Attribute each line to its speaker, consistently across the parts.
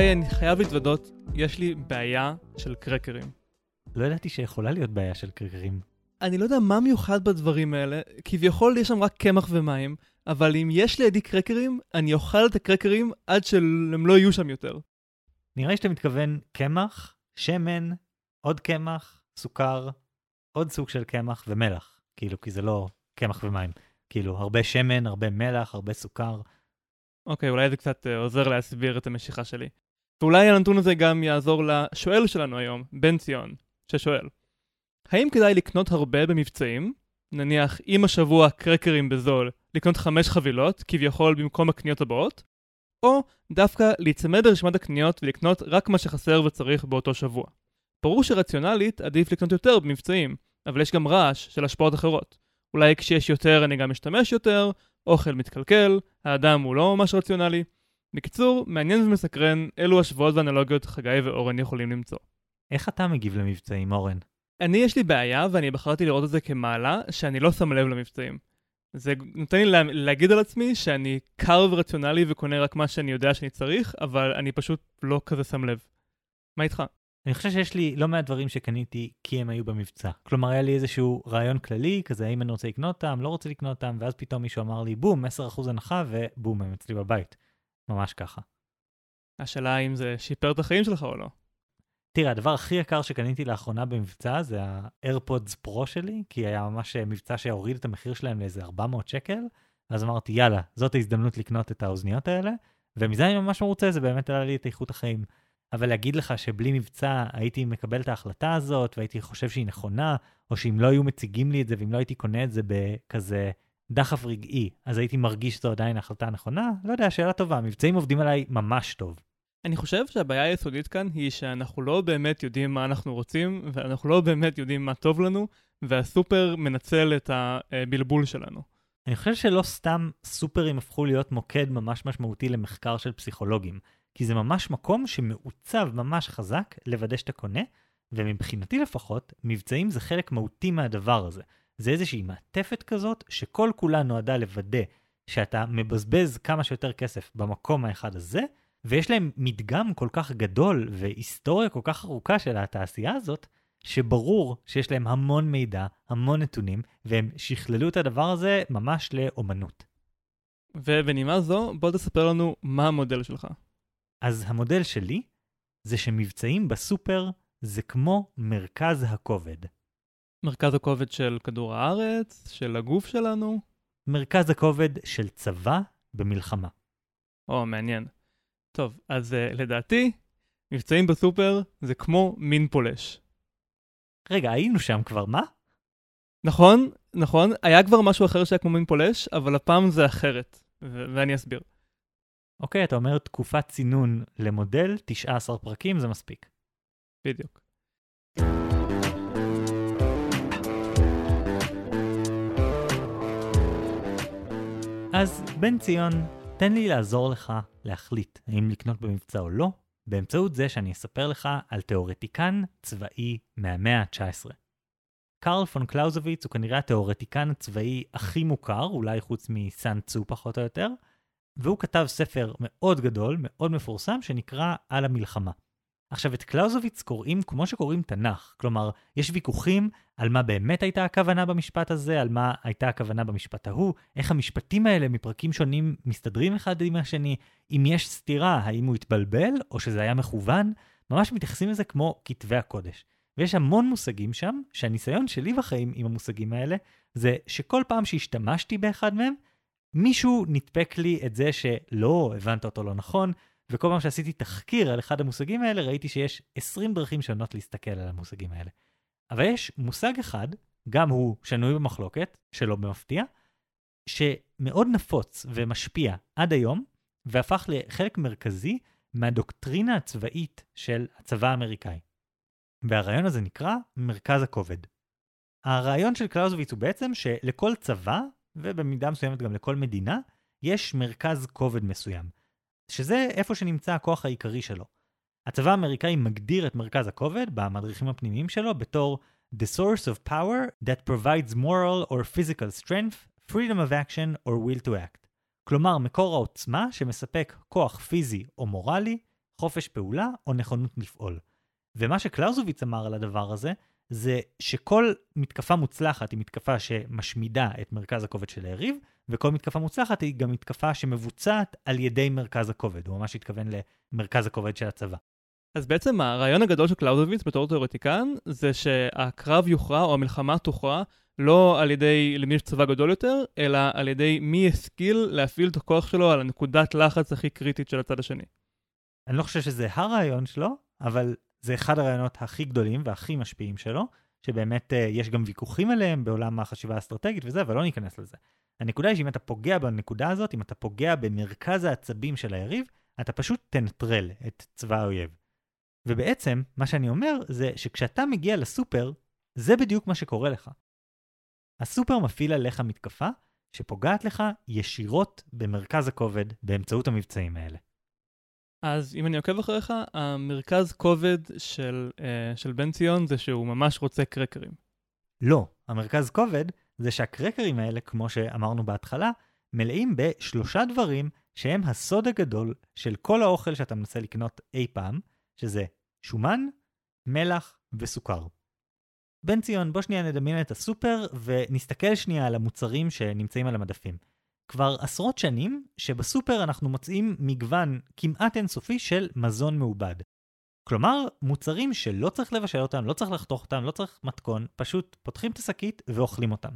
Speaker 1: גיא, אני חייב להתוודות, יש לי בעיה של קרקרים.
Speaker 2: לא ידעתי שיכולה להיות בעיה של קרקרים.
Speaker 1: אני לא יודע מה מיוחד בדברים האלה, כביכול יש שם רק קמח ומים, אבל אם יש לידי קרקרים, אני אוכל את הקרקרים עד שהם לא יהיו שם יותר.
Speaker 2: נראה לי שאתה מתכוון קמח, שמן, עוד קמח, סוכר, עוד סוג של קמח ומלח. כאילו, כי זה לא קמח ומים. כאילו, הרבה שמן, הרבה מלח, הרבה סוכר.
Speaker 1: אוקיי, אולי זה קצת uh, עוזר להסביר את המשיכה שלי. ואולי הנתון הזה גם יעזור לשואל שלנו היום, בן ציון, ששואל. האם כדאי לקנות הרבה במבצעים? נניח, אם השבוע קרקרים בזול, לקנות חמש חבילות, כביכול במקום הקניות הבאות? או דווקא להיצמד לרשימת הקניות ולקנות רק מה שחסר וצריך באותו שבוע. ברור שרציונלית עדיף לקנות יותר במבצעים, אבל יש גם רעש של השפעות אחרות. אולי כשיש יותר אני גם משתמש יותר, אוכל מתקלקל, האדם הוא לא ממש רציונלי. בקיצור, מעניין ומסקרן אילו השוואות ואנלוגיות חגי ואורן יכולים למצוא.
Speaker 2: איך אתה מגיב למבצעים, אורן?
Speaker 1: אני יש לי בעיה ואני בחרתי לראות את זה כמעלה שאני לא שם לב למבצעים. זה נותן לי לה, להגיד על עצמי שאני קר ורציונלי וקונה רק מה שאני יודע שאני צריך, אבל אני פשוט לא כזה שם לב. מה איתך?
Speaker 2: אני חושב שיש לי לא מעט דברים שקניתי כי הם היו במבצע. כלומר, היה לי איזשהו רעיון כללי, כזה האם אני רוצה לקנות אותם, לא רוצה לקנות אותם, ואז פתאום מישהו אמר לי, בום, 10% הנחה, ובום, הם אצלי בבית. ממש ככה.
Speaker 1: השאלה אם זה שיפר את החיים שלך או לא.
Speaker 2: תראה, הדבר הכי יקר שקניתי לאחרונה במבצע זה ה-AirPods Pro שלי, כי היה ממש מבצע שהוריד את המחיר שלהם לאיזה 400 שקל, אז אמרתי, יאללה, זאת ההזדמנות לקנות את האוזניות האלה, ומזה אני ממש מרוצה, זה באמת עלה לי את איכות החיים. אבל להגיד לך שבלי מבצע הייתי מקבל את ההחלטה הזאת, והייתי חושב שהיא נכונה, או שאם לא היו מציגים לי את זה, ואם לא הייתי קונה את זה בכזה דחף רגעי, אז הייתי מרגיש שזו עדיין ההחלטה הנכונה? לא יודע, שאלה טובה, מבצעים עובדים עליי ממש טוב.
Speaker 1: אני חושב שהבעיה היסודית כאן היא שאנחנו לא באמת יודעים מה אנחנו רוצים, ואנחנו לא באמת יודעים מה טוב לנו, והסופר מנצל את הבלבול שלנו.
Speaker 2: אני חושב שלא סתם סופרים הפכו להיות מוקד ממש משמעותי למחקר של פסיכולוגים, כי זה ממש מקום שמעוצב ממש חזק לוודא שאתה קונה, ומבחינתי לפחות, מבצעים זה חלק מהותי מהדבר הזה. זה איזושהי מעטפת כזאת שכל כולה נועדה לוודא שאתה מבזבז כמה שיותר כסף במקום האחד הזה, ויש להם מדגם כל כך גדול והיסטוריה כל כך ארוכה של התעשייה הזאת, שברור שיש להם המון מידע, המון נתונים, והם שכללו את הדבר הזה ממש לאומנות.
Speaker 1: ובנימה זו, בוא תספר לנו מה המודל שלך.
Speaker 2: אז המודל שלי זה שמבצעים בסופר זה כמו מרכז הכובד.
Speaker 1: מרכז הכובד של כדור הארץ, של הגוף שלנו?
Speaker 2: מרכז הכובד של צבא במלחמה.
Speaker 1: או, מעניין. טוב, אז uh, לדעתי, מבצעים בסופר זה כמו מין פולש.
Speaker 2: רגע, היינו שם כבר, מה?
Speaker 1: נכון, נכון, היה כבר משהו אחר שהיה כמו מין פולש, אבל הפעם זה אחרת, ו- ואני אסביר.
Speaker 2: אוקיי, אתה אומר תקופת צינון למודל, 19 פרקים, זה מספיק.
Speaker 1: בדיוק.
Speaker 2: אז בן ציון, תן לי לעזור לך להחליט האם לקנות במבצע או לא, באמצעות זה שאני אספר לך על תאורטיקן צבאי מהמאה ה-19. קרל פון קלאוזוויץ הוא כנראה התאורטיקן הצבאי הכי מוכר, אולי חוץ מסן צו פחות או יותר, והוא כתב ספר מאוד גדול, מאוד מפורסם, שנקרא על המלחמה. עכשיו, את קלאוזוויץ קוראים כמו שקוראים תנ"ך, כלומר, יש ויכוחים על מה באמת הייתה הכוונה במשפט הזה, על מה הייתה הכוונה במשפט ההוא, איך המשפטים האלה מפרקים שונים מסתדרים אחד עם השני, אם יש סתירה, האם הוא התבלבל, או שזה היה מכוון, ממש מתייחסים לזה כמו כתבי הקודש. ויש המון מושגים שם, שהניסיון שלי בחיים עם המושגים האלה, זה שכל פעם שהשתמשתי באחד מהם, מישהו נדפק לי את זה שלא הבנת אותו לא נכון, וכל פעם שעשיתי תחקיר על אחד המושגים האלה, ראיתי שיש 20 דרכים שונות להסתכל על המושגים האלה. אבל יש מושג אחד, גם הוא שנוי במחלוקת, שלא במפתיע, שמאוד נפוץ ומשפיע עד היום, והפך לחלק מרכזי מהדוקטרינה הצבאית של הצבא האמריקאי. והרעיון הזה נקרא מרכז הכובד. הרעיון של קלאוזוויץ הוא בעצם שלכל צבא, ובמידה מסוימת גם לכל מדינה, יש מרכז כובד מסוים. שזה איפה שנמצא הכוח העיקרי שלו. הצבא האמריקאי מגדיר את מרכז הכובד במדריכים הפנימיים שלו בתור The source of power that provides moral or physical strength, freedom of action or will to act. כלומר, מקור העוצמה שמספק כוח פיזי או מורלי, חופש פעולה או נכונות לפעול. ומה שקלאוזוביץ אמר על הדבר הזה, זה שכל מתקפה מוצלחת היא מתקפה שמשמידה את מרכז הכובד של היריב, וכל מתקפה מוצלחת היא גם מתקפה שמבוצעת על ידי מרכז הכובד. הוא ממש התכוון למרכז הכובד של הצבא.
Speaker 1: אז בעצם הרעיון הגדול של קלאוזוביץ בתור תיאורטיקן, זה שהקרב יוכרע או המלחמה תוכרע לא על ידי למי יש צבא גדול יותר, אלא על ידי מי ישכיל להפעיל את הכוח שלו על הנקודת לחץ הכי קריטית של הצד השני.
Speaker 2: אני לא חושב שזה הרעיון שלו, אבל זה אחד הרעיונות הכי גדולים והכי משפיעים שלו, שבאמת uh, יש גם ויכוחים עליהם בעולם החשיבה האסטרטגית וזה, אבל לא ניכנס לזה. הנקודה היא שאם אתה פוגע בנקודה הזאת, אם אתה פוגע במרכז העצבים של היריב, אתה פשוט תנטרל את צבא האויב. ובעצם, מה שאני אומר זה שכשאתה מגיע לסופר, זה בדיוק מה שקורה לך. הסופר מפעיל עליך מתקפה שפוגעת לך ישירות במרכז הכובד באמצעות המבצעים האלה.
Speaker 1: אז אם אני עוקב אחריך, המרכז כובד של, uh, של בן ציון זה שהוא ממש רוצה קרקרים.
Speaker 2: לא, המרכז כובד זה שהקרקרים האלה, כמו שאמרנו בהתחלה, מלאים בשלושה דברים שהם הסוד הגדול של כל האוכל שאתה מנסה לקנות אי פעם, שזה שומן, מלח וסוכר. בן ציון, בוא שנייה נדמיין את הסופר ונסתכל שנייה על המוצרים שנמצאים על המדפים. כבר עשרות שנים שבסופר אנחנו מוצאים מגוון כמעט אינסופי של מזון מעובד. כלומר, מוצרים שלא צריך לבשל אותם, לא צריך לחתוך אותם, לא צריך מתכון, פשוט פותחים את השקית ואוכלים אותם.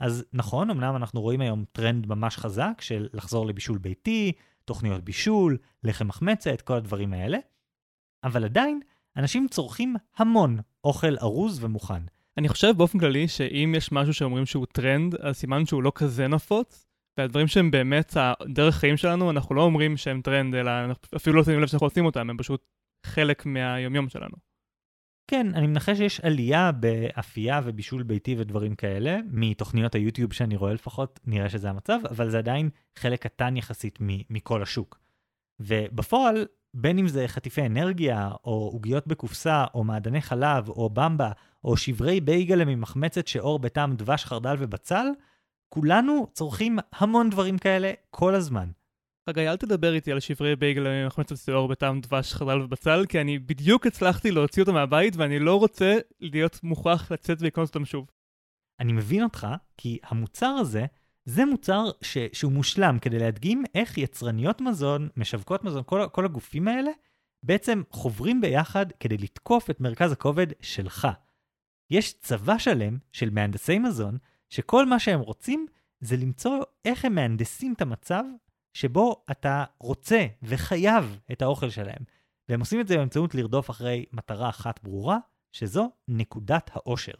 Speaker 2: אז נכון, אמנם אנחנו רואים היום טרנד ממש חזק של לחזור לבישול ביתי, תוכניות בישול, לחם מחמצת, כל הדברים האלה, אבל עדיין, אנשים צורכים המון אוכל ארוז ומוכן.
Speaker 1: אני חושב באופן כללי שאם יש משהו שאומרים שהוא טרנד, אז סימן שהוא לא כזה נפוץ, והדברים שהם באמת הדרך חיים שלנו, אנחנו לא אומרים שהם טרנד, אלא אפילו לא שמים לב שאנחנו עושים אותם, הם פשוט חלק מהיומיום שלנו.
Speaker 2: כן, אני מנחש שיש עלייה באפייה ובישול ביתי ודברים כאלה, מתוכניות היוטיוב שאני רואה לפחות, נראה שזה המצב, אבל זה עדיין חלק קטן יחסית מכל השוק. ובפועל, בין אם זה חטיפי אנרגיה, או עוגיות בקופסה, או מעדני חלב, או במבה, או שברי בייגלה ממחמצת שאור בטעם דבש, חרדל ובצל, כולנו צורכים המון דברים כאלה כל הזמן.
Speaker 1: חגי, אל תדבר איתי על שברי בייגל ממחמצת שיעור בטעם דבש, חרדל ובצל, כי אני בדיוק הצלחתי להוציא אותו מהבית ואני לא רוצה להיות מוכרח לצאת ולקנות אותם שוב.
Speaker 2: אני מבין אותך, כי המוצר הזה, זה מוצר ש... שהוא מושלם כדי להדגים איך יצרניות מזון, משווקות מזון, כל, כל הגופים האלה, בעצם חוברים ביחד כדי לתקוף את מרכז הכובד שלך. יש צבא שלם של מהנדסי מזון, שכל מה שהם רוצים זה למצוא איך הם מהנדסים את המצב שבו אתה רוצה וחייב את האוכל שלהם. והם עושים את זה באמצעות לרדוף אחרי מטרה אחת ברורה, שזו נקודת האושר.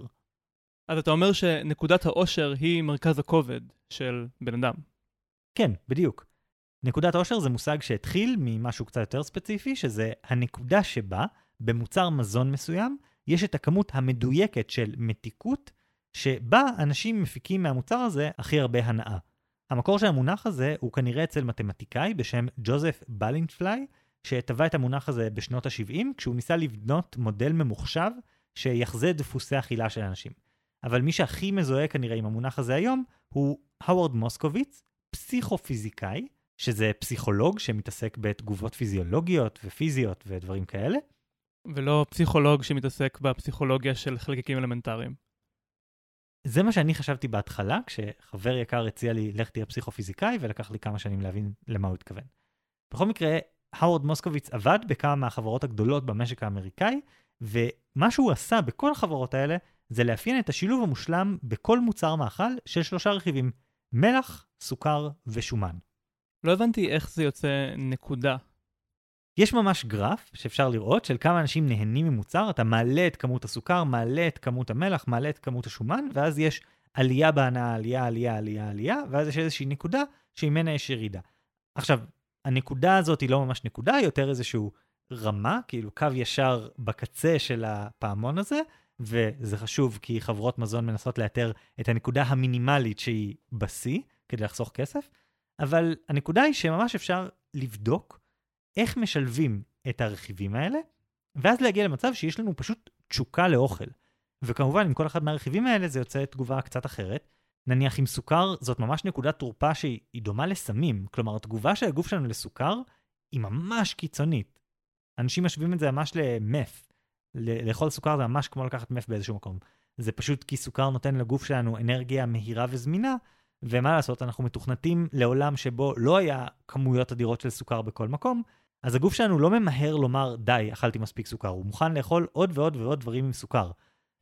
Speaker 1: אז אתה אומר שנקודת האושר היא מרכז הכובד של בן אדם.
Speaker 2: כן, בדיוק. נקודת האושר זה מושג שהתחיל ממשהו קצת יותר ספציפי, שזה הנקודה שבה, במוצר מזון מסוים, יש את הכמות המדויקת של מתיקות, שבה אנשים מפיקים מהמוצר הזה הכי הרבה הנאה. המקור של המונח הזה הוא כנראה אצל מתמטיקאי בשם ג'וזף בלינפליי, שטבע את המונח הזה בשנות ה-70, כשהוא ניסה לבנות מודל ממוחשב שיחזה דפוסי אכילה של אנשים. אבל מי שהכי מזוהה כנראה עם המונח הזה היום, הוא האוורד מוסקוביץ, פסיכופיזיקאי, שזה פסיכולוג שמתעסק בתגובות פיזיולוגיות ופיזיות ודברים כאלה.
Speaker 1: ולא פסיכולוג שמתעסק בפסיכולוגיה של חלקיקים אלמנטריים.
Speaker 2: זה מה שאני חשבתי בהתחלה, כשחבר יקר הציע לי, לך תהיה פסיכופיזיקאי, ולקח לי כמה שנים להבין למה הוא התכוון. בכל מקרה, האוורד מוסקוביץ עבד בכמה מהחברות הגדולות במשק האמריקאי, ומה שהוא עשה בכל החברות האלה, זה לאפיין את השילוב המושלם בכל מוצר מאכל של שלושה רכיבים, מלח, סוכר ושומן.
Speaker 1: לא הבנתי איך זה יוצא נקודה.
Speaker 2: יש ממש גרף שאפשר לראות של כמה אנשים נהנים ממוצר, אתה מעלה את כמות הסוכר, מעלה את כמות המלח, מעלה את כמות השומן, ואז יש עלייה בהנאה, עלייה, עלייה, עלייה, עלייה, ואז יש איזושהי נקודה שממנה יש ירידה. עכשיו, הנקודה הזאת היא לא ממש נקודה, היא יותר איזשהו רמה, כאילו קו ישר בקצה של הפעמון הזה, וזה חשוב כי חברות מזון מנסות לאתר את הנקודה המינימלית שהיא בשיא, כדי לחסוך כסף, אבל הנקודה היא שממש אפשר לבדוק איך משלבים את הרכיבים האלה, ואז להגיע למצב שיש לנו פשוט תשוקה לאוכל. וכמובן, עם כל אחד מהרכיבים האלה זה יוצא תגובה קצת אחרת. נניח עם סוכר, זאת ממש נקודת תורפה שהיא דומה לסמים. כלומר, התגובה של הגוף שלנו לסוכר היא ממש קיצונית. אנשים משווים את זה ממש למף. לאכול סוכר זה ממש כמו לקחת מף באיזשהו מקום. זה פשוט כי סוכר נותן לגוף שלנו אנרגיה מהירה וזמינה, ומה לעשות, אנחנו מתוכנתים לעולם שבו לא היה כמויות אדירות של סוכר בכל מקום, אז הגוף שלנו לא ממהר לומר, די, אכלתי מספיק סוכר, הוא מוכן לאכול עוד ועוד ועוד דברים עם סוכר.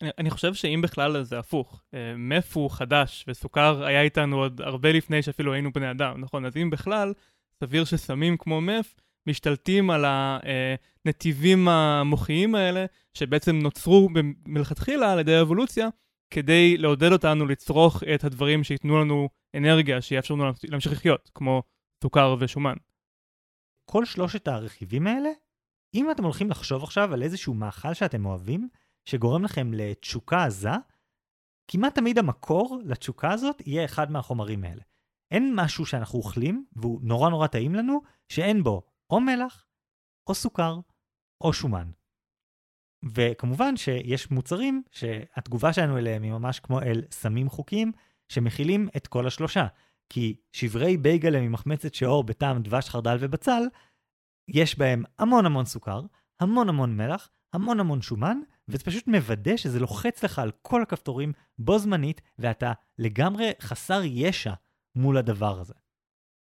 Speaker 1: אני, אני חושב שאם בכלל זה הפוך, אה, מף הוא חדש, וסוכר היה איתנו עוד הרבה לפני שאפילו היינו בני אדם, נכון? אז אם בכלל, סביר שסמים כמו מף משתלטים על הנתיבים המוחיים האלה, שבעצם נוצרו מלכתחילה על ידי האבולוציה, כדי לעודד אותנו לצרוך את הדברים שייתנו לנו אנרגיה, שיאפשרו לנו להמשיך לחיות, כמו סוכר ושומן.
Speaker 2: כל שלושת הרכיבים האלה, אם אתם הולכים לחשוב עכשיו על איזשהו מאכל שאתם אוהבים, שגורם לכם לתשוקה עזה, כמעט תמיד המקור לתשוקה הזאת יהיה אחד מהחומרים האלה. אין משהו שאנחנו אוכלים, והוא נורא נורא טעים לנו, שאין בו או מלח, או סוכר, או שומן. וכמובן שיש מוצרים שהתגובה שלנו אליהם היא ממש כמו אל סמים חוקיים, שמכילים את כל השלושה. כי שברי בייגלה ממחמצת שעור בטעם דבש, חרדל ובצל, יש בהם המון המון סוכר, המון המון מלח, המון המון שומן, וזה פשוט מוודא שזה לוחץ לך על כל הכפתורים בו זמנית, ואתה לגמרי חסר ישע מול הדבר הזה.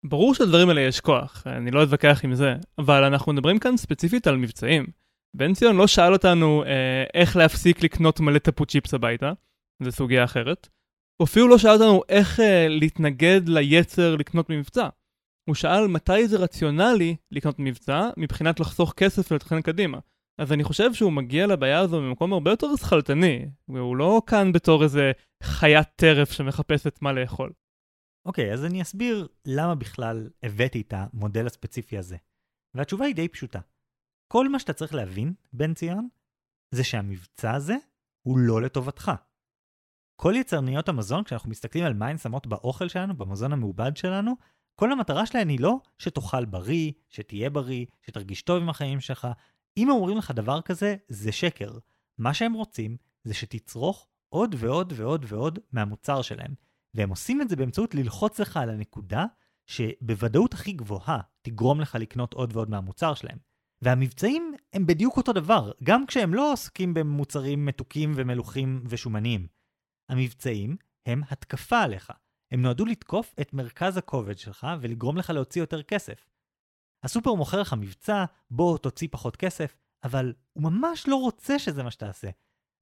Speaker 1: ברור שלדברים האלה יש כוח, אני לא אתווכח עם זה, אבל אנחנו מדברים כאן ספציפית על מבצעים. בן ציון לא שאל אותנו אה, איך להפסיק לקנות מלא טפו צ'יפס הביתה, זו סוגיה אחרת. הוא אפילו לא שאל אותנו איך אה, להתנגד ליצר לקנות במבצע. הוא שאל מתי זה רציונלי לקנות במבצע מבחינת לחסוך כסף ולתכנן קדימה. אז אני חושב שהוא מגיע לבעיה הזו במקום הרבה יותר שכלתני, והוא לא כאן בתור איזה חיית טרף שמחפשת מה לאכול.
Speaker 2: אוקיי, okay, אז אני אסביר למה בכלל הבאתי את המודל הספציפי הזה. והתשובה היא די פשוטה. כל מה שאתה צריך להבין, בן ציון, זה שהמבצע הזה הוא לא לטובתך. כל יצרניות המזון, כשאנחנו מסתכלים על מה הן שמות באוכל שלנו, במזון המעובד שלנו, כל המטרה שלהן היא לא שתאכל בריא, שתהיה בריא, שתרגיש טוב עם החיים שלך. אם אומרים לך דבר כזה, זה שקר. מה שהם רוצים זה שתצרוך עוד ועוד ועוד ועוד מהמוצר שלהם. והם עושים את זה באמצעות ללחוץ לך על הנקודה שבוודאות הכי גבוהה תגרום לך לקנות עוד ועוד מהמוצר שלהם. והמבצעים הם בדיוק אותו דבר, גם כשהם לא עוסקים במוצרים מתוקים ומלוכים ושומניים. המבצעים הם התקפה עליך. הם נועדו לתקוף את מרכז הכובד שלך ולגרום לך להוציא יותר כסף. הסופר מוכר לך מבצע, בוא תוציא פחות כסף, אבל הוא ממש לא רוצה שזה מה שתעשה.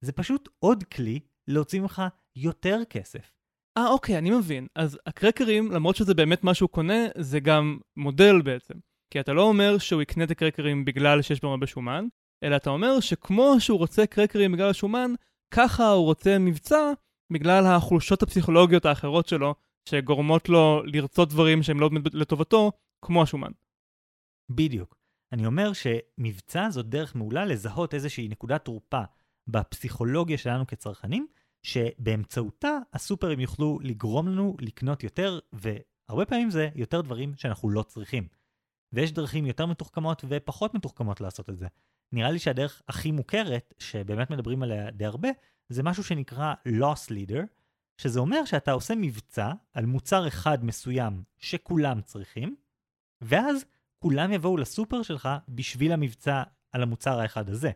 Speaker 2: זה פשוט עוד כלי להוציא ממך יותר כסף.
Speaker 1: אה, אוקיי, אני מבין. אז הקרקרים, למרות שזה באמת מה שהוא קונה, זה גם מודל בעצם. כי אתה לא אומר שהוא יקנה את הקרקרים בגלל שיש בהם הרבה שומן, אלא אתה אומר שכמו שהוא רוצה קרקרים בגלל השומן, ככה הוא רוצה מבצע בגלל החולשות הפסיכולוגיות האחרות שלו, שגורמות לו לרצות דברים שהם לא לטובתו, כמו השומן.
Speaker 2: בדיוק. אני אומר שמבצע זאת דרך מעולה לזהות איזושהי נקודת תורפה בפסיכולוגיה שלנו כצרכנים, שבאמצעותה הסופרים יוכלו לגרום לנו לקנות יותר, והרבה פעמים זה יותר דברים שאנחנו לא צריכים. ויש דרכים יותר מתוחכמות ופחות מתוחכמות לעשות את זה. נראה לי שהדרך הכי מוכרת, שבאמת מדברים עליה די הרבה, זה משהו שנקרא loss leader, שזה אומר שאתה עושה מבצע על מוצר אחד מסוים שכולם צריכים, ואז כולם יבואו לסופר שלך בשביל המבצע על המוצר האחד הזה.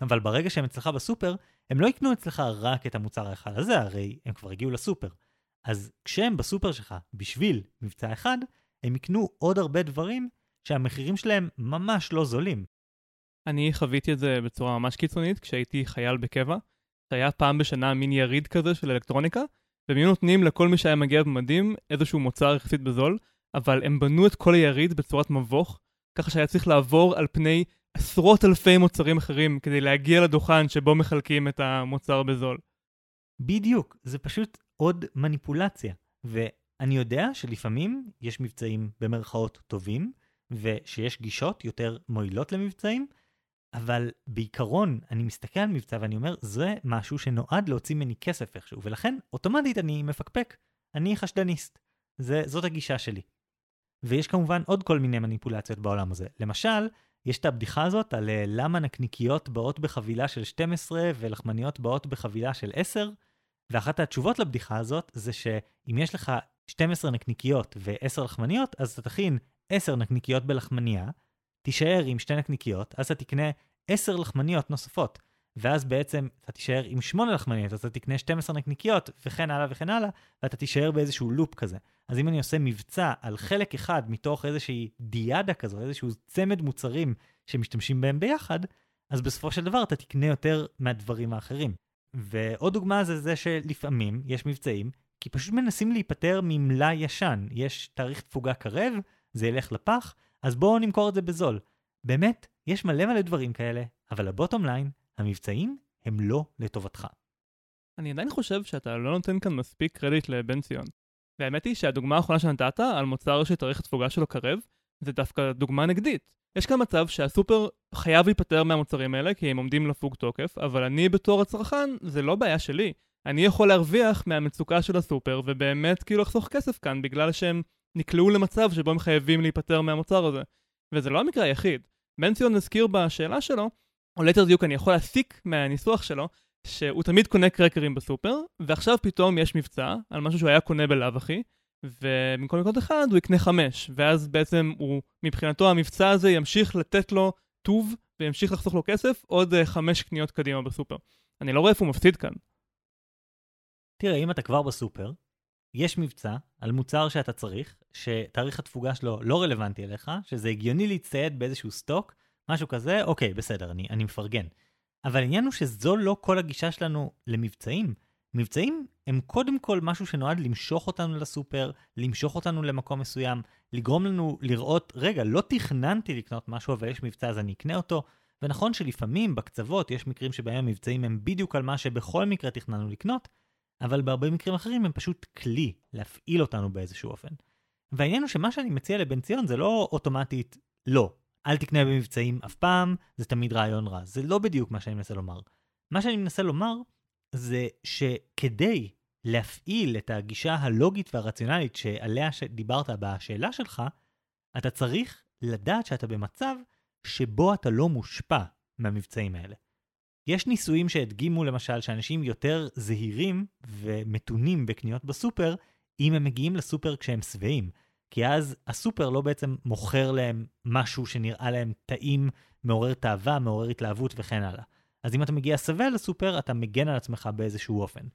Speaker 2: אבל ברגע שהם אצלך בסופר, הם לא יקנו אצלך רק את המוצר האחד הזה, הרי הם כבר הגיעו לסופר. אז כשהם בסופר שלך בשביל מבצע אחד, הם יקנו עוד הרבה דברים שהמחירים שלהם ממש לא זולים.
Speaker 1: אני חוויתי את זה בצורה ממש קיצונית כשהייתי חייל בקבע. היה פעם בשנה מין יריד כזה של אלקטרוניקה, והם היו נותנים לכל מי שהיה מגיע במדים איזשהו מוצר יחסית בזול, אבל הם בנו את כל היריד בצורת מבוך, ככה שהיה צריך לעבור על פני עשרות אלפי מוצרים אחרים כדי להגיע לדוכן שבו מחלקים את המוצר בזול.
Speaker 2: בדיוק, זה פשוט עוד מניפולציה. ואני יודע שלפעמים יש מבצעים במרכאות טובים, ושיש גישות יותר מועילות למבצעים, אבל בעיקרון, אני מסתכל על מבצע ואני אומר, זה משהו שנועד להוציא ממני כסף איכשהו, ולכן אוטומטית אני מפקפק. אני חשדניסט. זה, זאת הגישה שלי. ויש כמובן עוד כל מיני מניפולציות בעולם הזה. למשל, יש את הבדיחה הזאת על אה, למה נקניקיות באות בחבילה של 12 ולחמניות באות בחבילה של 10, ואחת התשובות לבדיחה הזאת זה שאם יש לך 12 נקניקיות ו-10 לחמניות, אז אתה תכין 10 נקניקיות בלחמניה, תישאר עם שתי נקניקיות, אז אתה תקנה 10 לחמניות נוספות. ואז בעצם אתה תישאר עם 8 לחמניות, אז אתה תקנה 12 נקניקיות, וכן הלאה וכן הלאה, ואתה תישאר באיזשהו לופ כזה. אז אם אני עושה מבצע על חלק אחד מתוך איזושהי דיאדה כזו, איזשהו צמד מוצרים שמשתמשים בהם ביחד, אז בסופו של דבר אתה תקנה יותר מהדברים האחרים. ועוד דוגמה זה זה שלפעמים יש מבצעים, כי פשוט מנסים להיפטר ממלאי ישן. יש תאריך תפוגה קרב, זה ילך לפח, אז בואו נמכור את זה בזול. באמת, יש מלא מלא דברים כאלה, אבל הבוטום ליין, המבצעים הם לא לטובתך.
Speaker 1: אני עדיין חושב שאתה לא נותן כאן מספיק קרדיט לבן ציון. והאמת היא שהדוגמה האחרונה שנתת על מוצר שתאריך התפוגה שלו קרב, זה דווקא דוגמה נגדית. יש כאן מצב שהסופר חייב להיפטר מהמוצרים האלה כי הם עומדים לפוג תוקף, אבל אני בתור הצרכן, זה לא בעיה שלי. אני יכול להרוויח מהמצוקה של הסופר ובאמת כאילו לחסוך כסף כאן בגלל שהם נקלעו למצב שבו הם חייבים להיפטר מהמוצר הזה. וזה לא המקרה היחיד. בן ציון הזכיר בשאלה שלו, או ליתר דיוק אני יכול להסיק מהניסוח שלו, שהוא תמיד קונה קרקרים בסופר, ועכשיו פתאום יש מבצע על משהו שהוא היה קונה בלאו הכי, ובמקום לקנות אחד הוא יקנה חמש, ואז בעצם הוא, מבחינתו המבצע הזה ימשיך לתת לו טוב, וימשיך לחסוך לו כסף עוד uh, חמש קניות קדימה בסופר. אני לא רואה איפה הוא מפסיד כאן.
Speaker 2: תראה, אם אתה כבר בסופר, יש מבצע על מוצר שאתה צריך, שתאריך התפוגה שלו לא רלוונטי אליך, שזה הגיוני להצטייד באיזשהו סטוק, משהו כזה, אוקיי, בסדר, אני, אני מפרגן. אבל העניין הוא שזו לא כל הגישה שלנו למבצעים. מבצעים הם קודם כל משהו שנועד למשוך אותנו לסופר, למשוך אותנו למקום מסוים, לגרום לנו לראות, רגע, לא תכננתי לקנות משהו, אבל יש מבצע אז אני אקנה אותו. ונכון שלפעמים בקצוות יש מקרים שבהם המבצעים הם בדיוק על מה שבכל מקרה תכננו לקנות, אבל בהרבה מקרים אחרים הם פשוט כלי להפעיל אותנו באיזשהו אופן. והעניין הוא שמה שאני מציע לבן ציון זה לא אוטומטית לא, אל תקנה במבצעים אף פעם, זה תמיד רעיון רע. זה לא בדיוק מה שאני מנסה לומר. מה שאני מנסה לומר זה שכדי להפעיל את הגישה הלוגית והרציונלית שעליה דיברת בשאלה שלך, אתה צריך לדעת שאתה במצב שבו אתה לא מושפע מהמבצעים האלה. יש ניסויים שהדגימו למשל שאנשים יותר זהירים ומתונים בקניות בסופר, אם הם מגיעים לסופר כשהם שבעים. כי אז הסופר לא בעצם מוכר להם משהו שנראה להם טעים, מעורר תאווה, מעורר התלהבות וכן הלאה. אז אם אתה מגיע שבע לסופר, אתה מגן על עצמך באיזשהו אופן.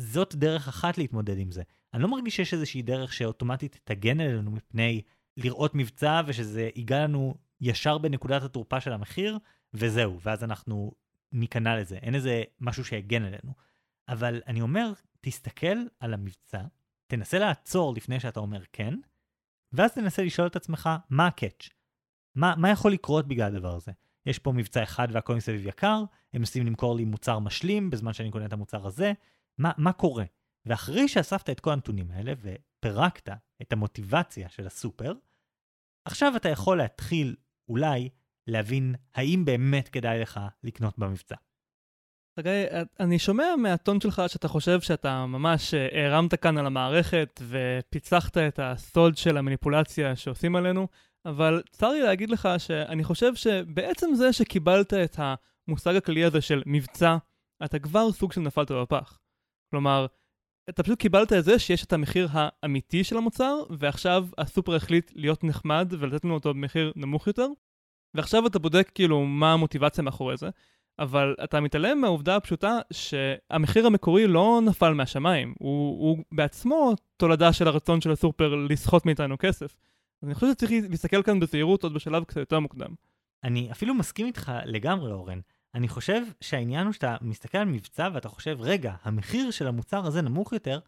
Speaker 2: זאת דרך אחת להתמודד עם זה. אני לא מרגיש שיש איזושהי דרך שאוטומטית תגן עלינו מפני לראות מבצע ושזה ייגע לנו ישר בנקודת התורפה של המחיר, וזהו, ואז אנחנו ניכנע לזה. אין איזה משהו שיגן עלינו. אבל אני אומר, תסתכל על המבצע, תנסה לעצור לפני שאתה אומר כן, ואז תנסה לשאול את עצמך מה הקאץ'. מה, מה יכול לקרות בגלל הדבר הזה? יש פה מבצע אחד והכל מסביב יקר, הם מנסים למכור לי מוצר משלים בזמן שאני קונה את המוצר הזה, מה, מה קורה? ואחרי שאספת את כל הנתונים האלה ופירקת את המוטיבציה של הסופר, עכשיו אתה יכול להתחיל אולי להבין האם באמת כדאי לך לקנות במבצע.
Speaker 1: חגי, אני שומע מהטון שלך שאתה חושב שאתה ממש אה, הרמת כאן על המערכת ופיצחת את הסוד של המניפולציה שעושים עלינו, אבל צר לי להגיד לך שאני חושב שבעצם זה שקיבלת את המושג הכללי הזה של מבצע, אתה כבר סוג של נפלת בפח. כלומר, אתה פשוט קיבלת את זה שיש את המחיר האמיתי של המוצר, ועכשיו הסופר החליט להיות נחמד ולתת לנו אותו במחיר נמוך יותר, ועכשיו אתה בודק כאילו מה המוטיבציה מאחורי זה. אבל אתה מתעלם מהעובדה הפשוטה שהמחיר המקורי לא נפל מהשמיים, הוא, הוא בעצמו תולדה של הרצון של הסופר לסחוט מאיתנו כסף. אז אני חושב שצריך להסתכל כאן בזהירות עוד בשלב קצת יותר מוקדם.
Speaker 2: אני אפילו מסכים איתך לגמרי, אורן. אני חושב שהעניין הוא שאתה מסתכל על מבצע ואתה חושב, רגע, המחיר של המוצר הזה נמוך יותר,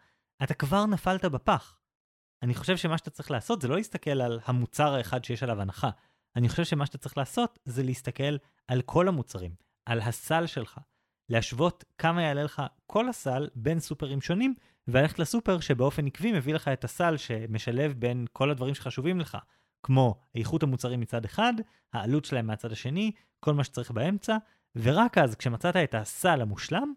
Speaker 2: אתה כבר נפלת בפח. אני חושב שמה שאתה צריך לעשות זה לא להסתכל על המוצר האחד שיש עליו הנחה. אני חושב שמה שאתה צריך לעשות זה להסתכל על כל המוצרים. על הסל שלך. להשוות כמה יעלה לך כל הסל בין סופרים שונים, וללכת לסופר שבאופן עקבי מביא לך את הסל שמשלב בין כל הדברים שחשובים לך, כמו איכות המוצרים מצד אחד, העלות שלהם מהצד השני, כל מה שצריך באמצע, ורק אז, כשמצאת את הסל המושלם,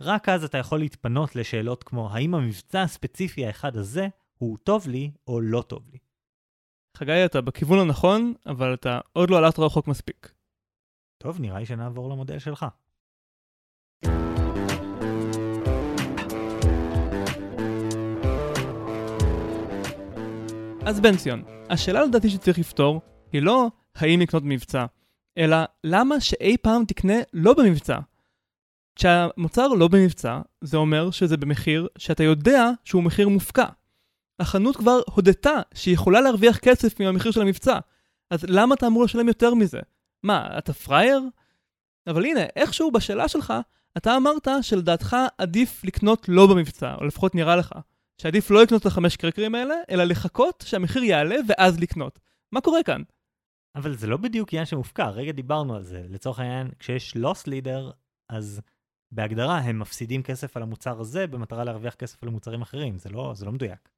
Speaker 2: רק אז אתה יכול להתפנות לשאלות כמו האם המבצע הספציפי האחד הזה הוא טוב לי או לא טוב לי.
Speaker 1: חגי, אתה בכיוון הנכון, אבל אתה עוד לא הלכת רחוק מספיק.
Speaker 2: טוב, נראה לי שנעבור למודל שלך.
Speaker 1: אז בן ציון, השאלה לדעתי שצריך לפתור היא לא האם לקנות במבצע, אלא למה שאי פעם תקנה לא במבצע. כשהמוצר לא במבצע, זה אומר שזה במחיר שאתה יודע שהוא מחיר מופקע. החנות כבר הודתה שהיא יכולה להרוויח כסף מהמחיר של המבצע, אז למה אתה אמור לשלם יותר מזה? מה, אתה פראייר? אבל הנה, איכשהו בשאלה שלך, אתה אמרת שלדעתך עדיף לקנות לא במבצע, או לפחות נראה לך. שעדיף לא לקנות את החמש קרקרים האלה, אלא לחכות שהמחיר יעלה ואז לקנות. מה קורה כאן?
Speaker 2: אבל זה לא בדיוק עניין שמופקע, רגע דיברנו על זה. לצורך העניין, כשיש לוס לידר, אז בהגדרה הם מפסידים כסף על המוצר הזה במטרה להרוויח כסף על מוצרים אחרים, זה לא, זה לא מדויק.